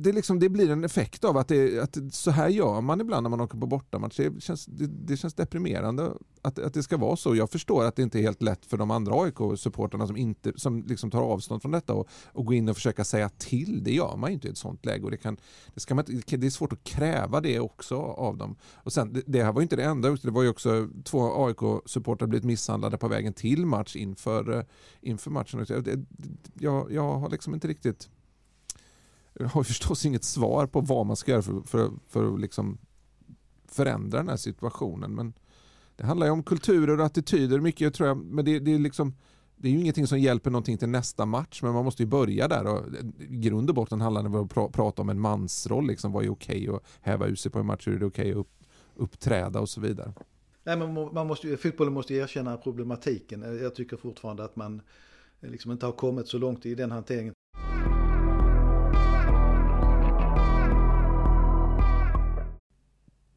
det, liksom, det blir en effekt av att, det, att så här gör man ibland när man åker på bortamatch. Det känns, det, det känns deprimerande att, att det ska vara så. Jag förstår att det inte är helt lätt för de andra AIK-supporterna som, inte, som liksom tar avstånd från detta och, och gå in och försöka säga till. Det gör man ju inte i ett sånt läge. Och det, kan, det, ska man, det är svårt att kräva det också av dem. Och sen, det, det här var inte det enda. Det var ju också två AIK-supportrar blivit misshandlade på vägen till match inför, eh, inför matchen. Jag, jag, jag har liksom inte riktigt har *laughs* förstås inget svar på vad man ska göra för, för, för att liksom förändra den här situationen. Men det handlar ju om kulturer och attityder mycket tror jag. Men det, det, är liksom, det är ju ingenting som hjälper någonting till nästa match. Men man måste ju börja där. Och eh, I grund och botten handlar det om att pra, prata om en mansroll. Liksom, vad är okej att häva ur sig på en match? Hur är det okej att upp, uppträda och så vidare. Nej, men man måste, fotbollen måste erkänna problematiken. Jag tycker fortfarande att man eh, liksom inte har kommit så långt i den hanteringen.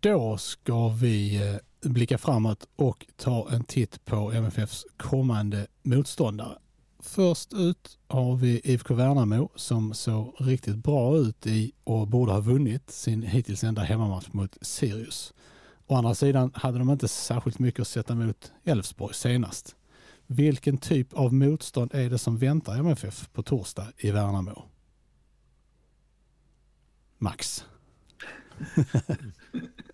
Då ska vi eh, blicka framåt och ta en titt på MFFs kommande motståndare. Först ut har vi IFK Värnamo som såg riktigt bra ut i och borde ha vunnit sin hittills enda hemmamatch mot Sirius. Å andra sidan hade de inte särskilt mycket att sätta mot Elfsborg senast. Vilken typ av motstånd är det som väntar MFF på torsdag i Värnamo? Max. *laughs*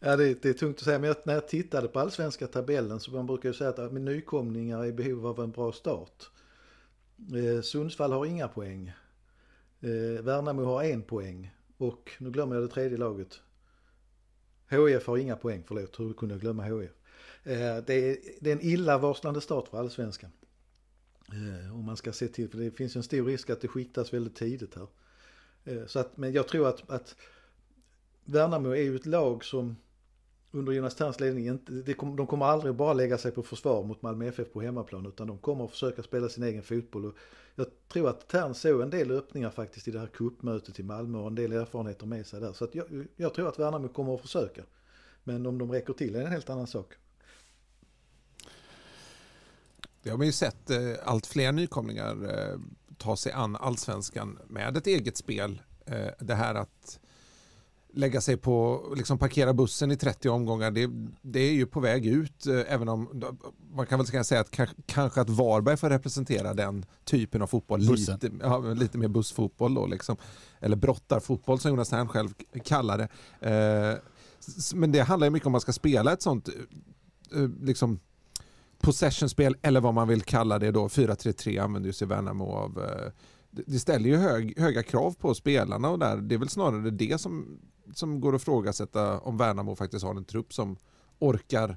Ja, det, det, är tungt att säga, men jag, när jag tittade på allsvenska tabellen så man brukar ju säga att med nykomlingar är i behov av en bra start. Eh, Sundsvall har inga poäng. Eh, Värnamo har en poäng. Och nu glömmer jag det tredje laget. HIF har inga poäng, förlåt, hur kunde jag glömma HIF? Eh, det, är, det är en illavarslande start för allsvenskan. Eh, om man ska se till, för det finns en stor risk att det skiktas väldigt tidigt här. Eh, så att, men jag tror att, att Värnamo är ju ett lag som under Jonas Terns ledning, inte, de kommer aldrig bara lägga sig på försvar mot Malmö FF på hemmaplan utan de kommer att försöka spela sin egen fotboll. Och jag tror att Tern såg en del öppningar faktiskt i det här kuppmötet i Malmö och en del erfarenheter med sig där. Så jag, jag, tror att Värnamo kommer att försöka. Men om de räcker till är en helt annan sak. Det har man ju sett eh, allt fler nykomlingar eh, ta sig an allsvenskan med ett eget spel. Eh, det här att lägga sig på, liksom parkera bussen i 30 omgångar, det, det är ju på väg ut. Eh, även om man kan väl säga att kanske att Varberg får representera den typen av fotboll. Lite, ja, lite mer bussfotboll då liksom. Eller brottarfotboll som Jonas Hern själv kallar det. Eh, men det handlar ju mycket om man ska spela ett sånt eh, liksom possessionspel eller vad man vill kalla det då. 4-3-3 använder ju sig Värnamo av. Det ställer ju hög, höga krav på spelarna och där. Det är väl snarare det som som går att frågasätta om Värnamo faktiskt har en trupp som orkar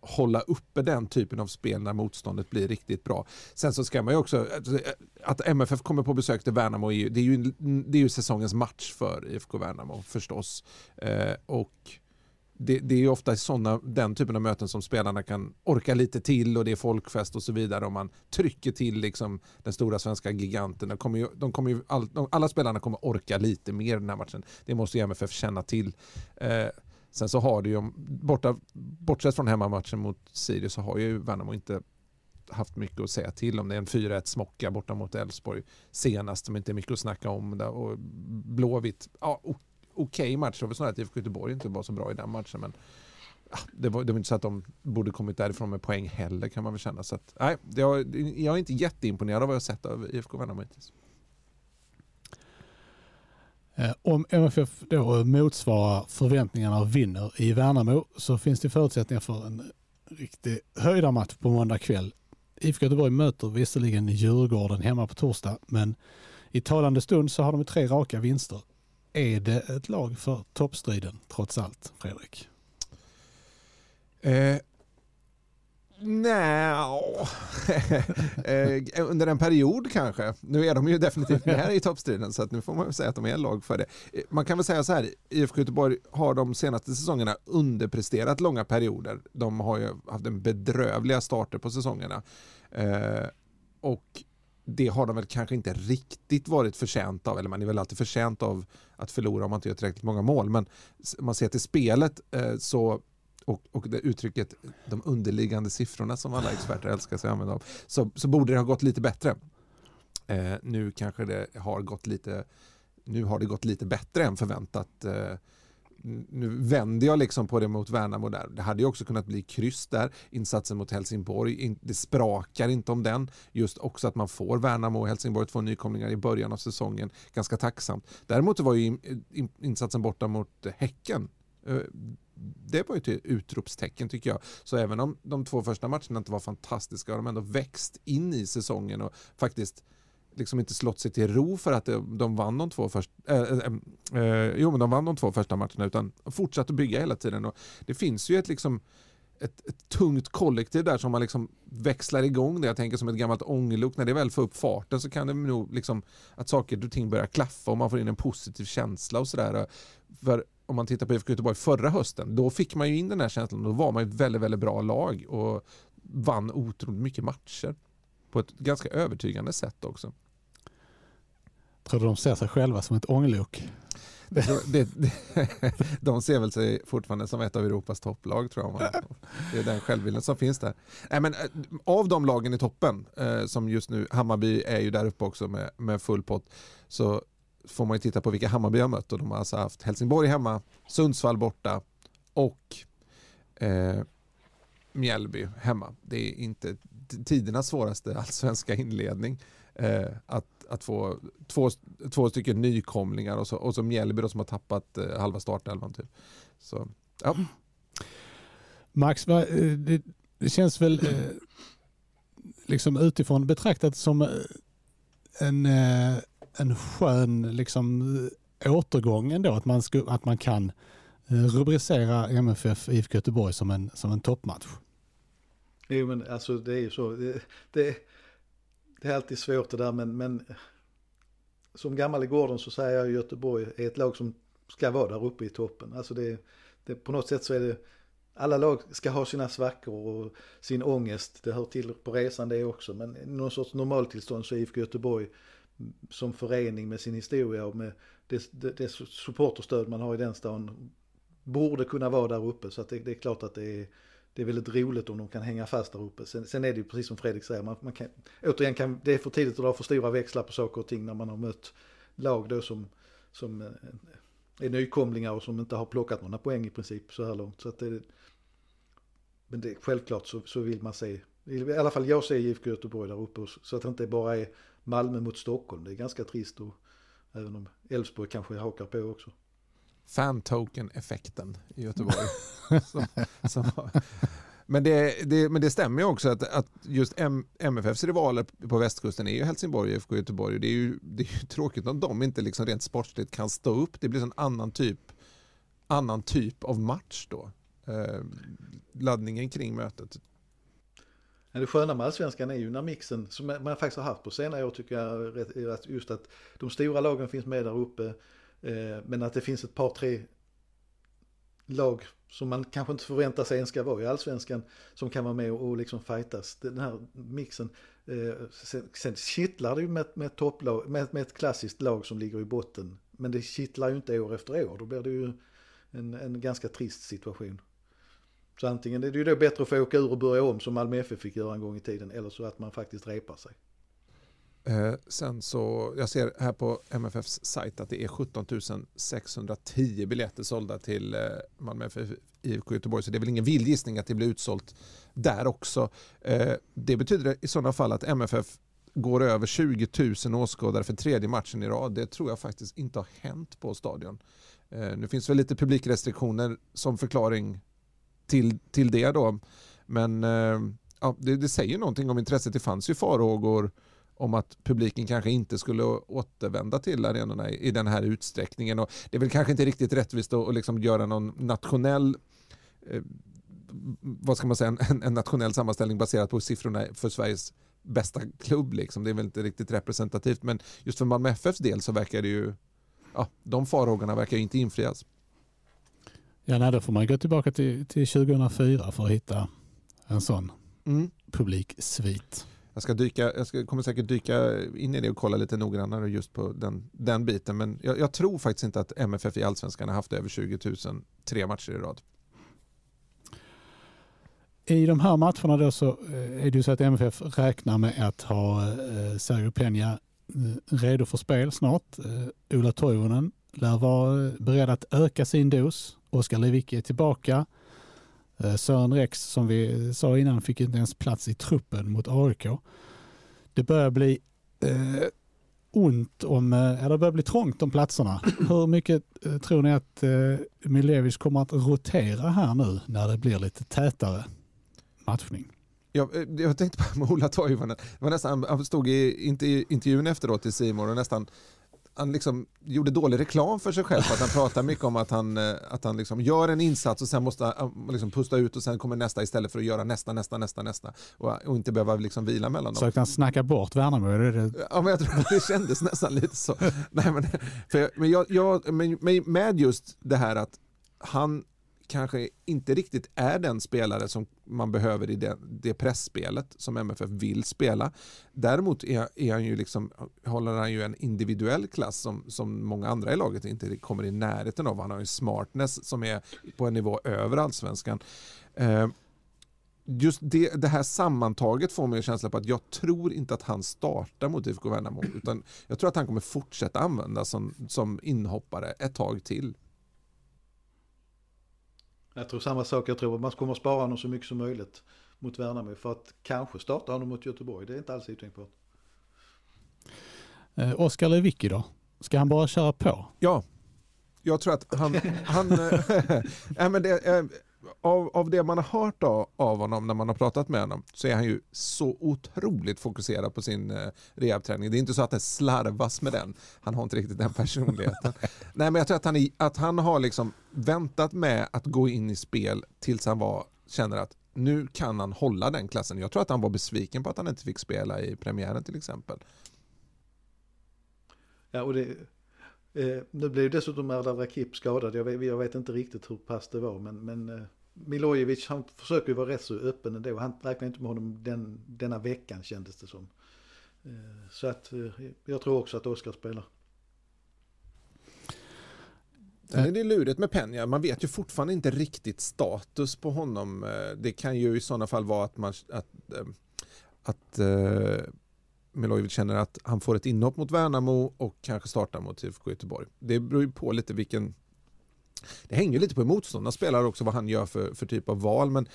hålla uppe den typen av spel när motståndet blir riktigt bra. Sen så ska man ju också, alltså, eh, att MFF kommer på besök till Värnamo, är ju, det, är ju, det är ju säsongens match för IFK Värnamo förstås. Eh, och det, det, är ju ofta såna, den typen av möten som spelarna kan orka lite till och det är folkfest och så vidare och man trycker till liksom den stora svenska giganten. De kommer ju, de kommer ju all, de, alla spelarna kommer orka lite mer den här matchen. Det måste ju MFF känna till. Eh, sen så har det ju, borta, bortsett från hemmamatchen mot Sirius så har ju Värnamo inte haft mycket att säga till om. Det är en 4-1 smocka borta mot Elfsborg senast som inte är mycket att snacka om. Där. Och Blåvitt, ja, okej okay match. Det var snarare att IFK Göteborg inte var så bra i den matchen. Men ah, det var, det var inte så att de borde kommit därifrån med poäng heller kan man väl känna. Så att, nej, jag, jag är inte jätteimponerad av vad jag sett av IFK Värnamo hittills. Eh, om MFF då motsvarar förväntningarna och vinner i Värnamo så finns det förutsättningar för en riktig höjdarmatch på måndag kväll. IFK Göteborg möter visserligen Djurgården hemma på torsdag men i talande stund så har de tre raka vinster. Är det ett lag för toppstriden trots allt, Fredrik? Eh, Nej, *laughs* eh, under en period kanske. Nu är de ju definitivt med i toppstriden så att nu får man säga att de är lag för det. Eh, man kan väl säga så här, IFK Göteborg har de senaste säsongerna underpresterat långa perioder. De har ju haft en bedrövliga starter på säsongerna. Eh, och det har de väl kanske inte riktigt varit förtjänt av, eller man är väl alltid förtjänt av att förlora om man inte gör tillräckligt många mål. Men om man ser till spelet eh, så och, och det uttrycket de underliggande siffrorna som alla experter älskar sig använda av, så, så borde det ha gått lite bättre. Eh, nu kanske det har gått lite nu har det gått lite bättre än förväntat. Eh, nu vänder jag liksom på det mot Värnamo där. Det hade ju också kunnat bli kryss där. Insatsen mot Helsingborg, det sprakar inte om den. Just också att man får Värnamo och Helsingborg två nykomlingar i början av säsongen. Ganska tacksamt. Däremot var ju insatsen borta mot Häcken eh, det var ju ett utropstecken tycker jag. Så även om de två första matcherna inte var fantastiska har de ändå växt in i säsongen och faktiskt liksom inte slått sig till ro för att de vann de två, först, äh, äh, jo, men de vann de två första matcherna utan fortsatt att bygga hela tiden. Och det finns ju ett, liksom, ett, ett tungt kollektiv där som man liksom växlar igång det. Jag tänker som ett gammalt ånglok. När det väl får upp farten så kan det nog liksom att saker och ting börjar klaffa och man får in en positiv känsla och sådär. För om man tittar på IFK Göteborg förra hösten, då fick man ju in den här känslan. Då var man ett väldigt, väldigt bra lag och vann otroligt mycket matcher på ett ganska övertygande sätt också. Tror du de ser sig själva som ett ånglok? Det, det, de ser väl sig fortfarande som ett av Europas topplag tror jag. Det är den självbilden som finns där. Nej, men, eh, av de lagen i toppen, eh, som just nu, Hammarby är ju där uppe också med, med full pott, så får man ju titta på vilka Hammarby har mött och de har alltså haft Helsingborg hemma, Sundsvall borta och eh, Mjällby hemma. Det är inte tidernas svåraste allsvenska inledning. Eh, att, att få två, två stycken nykomlingar och så, och så Mjällby då som har tappat eh, halva startelvan. Typ. Så, ja. Max, va, eh, det, det, känns väl eh, liksom utifrån betraktat som eh, en, eh, en skön liksom, återgång ändå, att man, sku, att man kan rubricera MFF IFK Göteborg som en, som en toppmatch. Jo men alltså det är ju så. Det, det, det är alltid svårt det där men, men som gammal i gården så säger jag Göteborg är ett lag som ska vara där uppe i toppen. Alltså det, det, på något sätt så är det, alla lag ska ha sina svackor och sin ångest. Det hör till på resan det också. Men någon sorts normaltillstånd så är IFK Göteborg som förening med sin historia och med det, det, det supporterstöd man har i den stan borde kunna vara där uppe. Så att det, det är klart att det är det är väldigt roligt om de kan hänga fast där uppe. Sen, sen är det ju precis som Fredrik säger, man, man kan, återigen kan, det är för tidigt att dra för stora växlar på saker och ting när man har mött lag då som, som eh, är nykomlingar och som inte har plockat några poäng i princip så här långt. Så att det, men det, självklart så, så vill man se, i alla fall jag ser IFK Göteborg där uppe så att det inte bara är Malmö mot Stockholm. Det är ganska trist och även om Elfsborg kanske hakar på också fan-token-effekten i Göteborg. *laughs* som, som, men, det, det, men det stämmer ju också att, att just M, MFFs rivaler på västkusten är ju Helsingborg IFK Göteborg. Det är ju, det är ju tråkigt om de inte liksom rent sportsligt kan stå upp. Det blir en annan typ, annan typ av match då. Eh, laddningen kring mötet. det sköna med allsvenskan är ju när mixen, som man faktiskt har haft på senare år tycker jag, just att de stora lagen finns med där uppe. Eh, men att det finns ett par, tre lag som man kanske inte förväntar sig ens ska vara i allsvenskan som kan vara med och, liksom fightas. Den här mixen. Eh, sen, sen kittlar det ju med, med, topplag, med, med ett klassiskt lag som ligger i botten. Men det kittlar ju inte år efter år. Då blir det ju en, en ganska trist situation. Så antingen är det ju då bättre att få åka ur och börja om som Malmö FF fick göra en gång i tiden. Eller så att man faktiskt repar sig. Eh, sen så, jag ser här på MFFs sajt att det är 17 610 biljetter sålda till eh, Malmö FF IFK Göteborg. Så det är väl ingen vildgissning att det blir utsålt där också. Eh, det betyder i sådana fall att MFF går över 20 000 åskådare för tredje matchen i rad. Det tror jag faktiskt inte har hänt på stadion. Eh, nu finns väl lite publikrestriktioner som förklaring till, till det då. Men eh, ja, det, det säger någonting om intresset. Det fanns ju farhågor om att publiken kanske inte skulle återvända till arenorna i, den här utsträckningen. Och det är väl kanske inte riktigt rättvist att, liksom göra någon nationell eh, vad ska man säga, en, en, nationell sammanställning baserat på siffrorna för Sveriges bästa klubb. Liksom. Det är väl inte riktigt representativt men just för Malmö FFs del så verkar det ju, ja, de farhågorna verkar ju inte infrias. Ja, nej, då får man gå tillbaka till, till 2004 för att hitta en sån mm. publiksvit. Jag, ska dyka, jag ska, kommer säkert dyka in i det och kolla lite noggrannare just på den, den biten. Men jag, jag tror faktiskt inte att MFF i allsvenskan har haft över 20 000 tre matcher i rad. I de här matcherna då så eh, är det ju så att MFF räknar med att ha eh, Sergio Peña eh, redo för spel snart. Ola Toivonen lär vara beredd att öka sin dos. Oskar Lewicki är tillbaka. Eh, Sören Rex, som vi sa innan, fick inte ens plats i truppen mot AIK. Det börjar bli eh, ont om, eh, eller det börjar bli trångt om platserna. *clears throat* Hur mycket eh, tror ni att eh, Milevic kommer att rotera här nu när det blir lite tätare matchning? Jag, eh, jag tänkte på Ola Toivonen, han stod i intervjun efteråt i Simor och nästan han liksom gjorde dålig reklam för sig själv för att han pratar mycket om att han, eh, att han liksom gör en insats och sen måste han liksom pusta ut och sen kommer nästa istället för att göra nästa, nästa, nästa, nästa och, och inte behöva liksom vila mellan dem. Försökte han snacka bort Värnamo? Det... Ja, men jag tror att det kändes nästan lite så. Nej, men, för, men, jag, jag, men med just det här att han kanske inte riktigt är den spelare som man behöver i det, det pressspelet som MFF vill spela. Däremot är, är han ju liksom, håller han ju en individuell klass som, som många andra i laget inte kommer i närheten av. Han har en smartness som är på en nivå över allsvenskan. Eh, just det, det, här sammantaget får mig en känsla på att jag tror inte att han startar mot IFK Värnamo utan jag tror att han kommer fortsätta användas som, som inhoppare ett tag till. Jag tror samma sak. Jag tror att man kommer att spara honom så mycket som möjligt mot Värnamo för att kanske starta honom mot Göteborg. Det är inte alls otänkbart. Eh, Oskar Lewicki då? Ska han bara köra på? Ja, jag tror att han... han *laughs* äh, men det, äh, av, av det man har hört av, av honom när man har pratat med honom så är han ju så otroligt fokuserad på sin eh, rehabträning. Det är inte så att det slarvas med den. Han har inte riktigt den personligheten. *laughs* Nej, men jag tror att han, är, att han har liksom väntat med att gå in i spel tills han var, känner att nu kan han hålla den klassen. Jag tror att han var besviken på att han inte fick spela i premiären till exempel. Ja, och det, eh, nu blev dessutom Erdal Rakip skadad. Jag vet, jag vet, inte riktigt hur pass det var, men, men eh, Milojevic han försöker ju vara rätt så öppen ändå. Han räknar inte med honom den, denna veckan kändes det som. Eh, så att eh, jag tror också att Oskar spelar. Sen är det lurigt med Penja. Man vet ju fortfarande inte riktigt status på honom. Eh, det kan ju i sådana fall vara att, man, att, att uh, Milojevic känner att han får ett inhopp mot Värnamo och kanske startar mot IFK Göteborg. Det beror ju på lite vilken det hänger lite på hur motståndarna spelar också vad han gör för, för typ av val men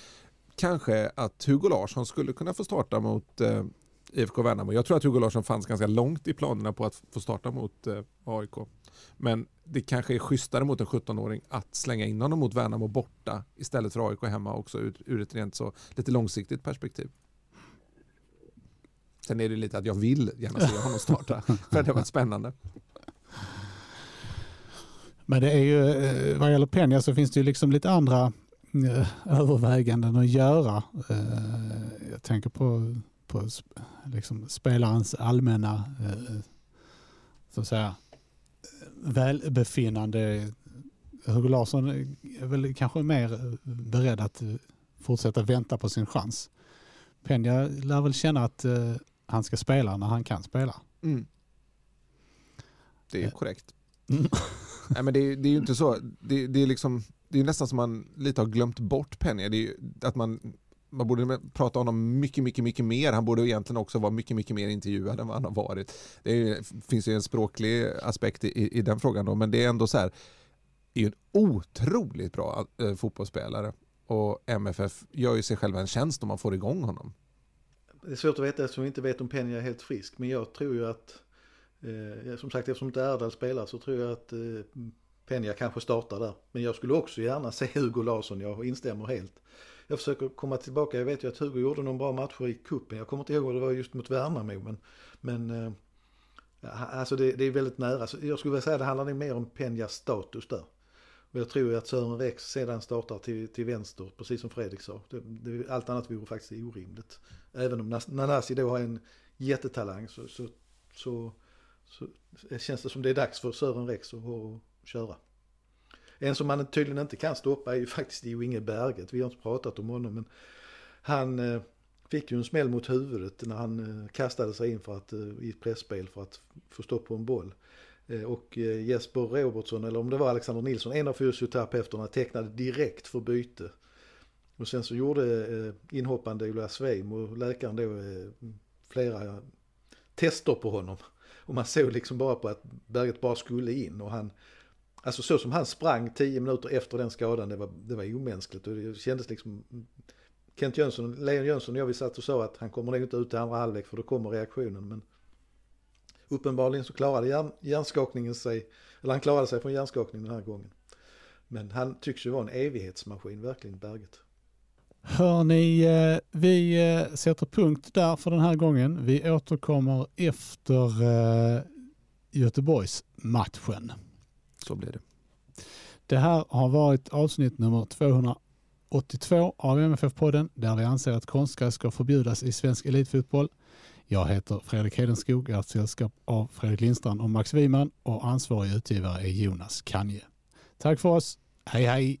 kanske att Hugo Larsson skulle kunna få starta mot eh, IFK Värnamo. Jag tror att Hugo Larsson fanns ganska långt i planerna på att få starta mot eh, AIK. Men det kanske är schysstare mot en 17-åring att slänga in honom mot Värnamo borta istället för AIK hemma också ur, ur ett rent så lite långsiktigt perspektiv. Sen är det lite att jag vill gärna se honom starta för det har varit spännande. Men det är ju, eh, vad gäller Penja så finns det ju liksom lite andra eh, överväganden att göra. Eh, jag tänker på, på liksom spelarens allmänna så att säga, välbefinnande. Hugo Larsson är väl kanske mer beredd att fortsätta vänta på sin chans. Penja lär väl känna att han ska spela när han kan spela. Mm. Det är korrekt. *laughs* Nej, men det, det, är ju inte så. Det, det, är liksom, det är nästan som man lite har glömt bort Penja. Det är att man, man borde prata om honom mycket, mycket, mycket mer. Han borde egentligen också vara mycket, mycket mer intervjuad än vad han har varit. Det är, finns ju en språklig aspekt i, i den frågan då, men det är ändå så här, är ju en otroligt bra äh, fotbollsspelare och MFF gör ju sig själva en tjänst om man får igång honom. Det är svårt att veta eftersom vi inte vet om Penja är helt frisk, men jag tror ju att Eh, som sagt eftersom inte Erdal spelar så tror jag att eh, Penja kanske startar där. Men jag skulle också gärna *laughs* se Hugo Larsson, jag instämmer helt. Jag försöker komma tillbaka, jag vet ju att Hugo gjorde någon bra matcher i kuppen. Jag kommer inte ihåg vad det var just mot Värnamo men, men eh, alltså det, det, är väldigt nära. Så jag skulle vilja säga att det handlar nog mer om Penjas status där. Och jag tror ju att Sören Rex sedan startar till, till vänster, precis som Fredrik sa. Det, det, allt annat vore faktiskt orimligt. Även om Nanasi då har en jättetalang så, så, så så känns det som det är dags för Sören Rex att, köra. En som man tydligen inte kan stoppa är ju *laughs* faktiskt Jo Inge Berget. Vi har inte pratat om honom men han eh, fick ju en smäll mot huvudet när han eh, kastade sig in för att, eh, i ett pressspel för att få stopp på en boll. Och Jesper Robertsson, eller om det var Alexander Nilsson, en av fysioterapeuterna tecknade direkt för byte. Och sen så gjorde inhoppande Ola Sveim och läkaren då flera tester på honom. Och man såg liksom bara på att Berget bara skulle in och han, alltså så som han sprang tio minuter efter den skadan, det var, det var omänskligt och det kändes liksom Kent Jönsson, Leon Jönsson och jag vi satt och sa att han kommer nog inte ut i andra halvlek för då kommer reaktionen men uppenbarligen så klarade hjärn, hjärnskakningen sig, eller han klarade sig från hjärnskakningen den här gången. Men han tycks ju vara en evighetsmaskin verkligen, Berget. Hörni, eh, vi eh, sätter punkt där för den här gången. Vi återkommer efter eh, Göteborgsmatchen. Så blir det. Det här har varit avsnitt nummer 282 av MFF-podden där vi anser att konstgräs ska förbjudas i svensk elitfotboll. Jag heter Fredrik Hedenskog, jag ett sällskap av Fredrik Lindstrand och Max Wiman och ansvarig utgivare är Jonas Kanje. Tack för oss, hej hej!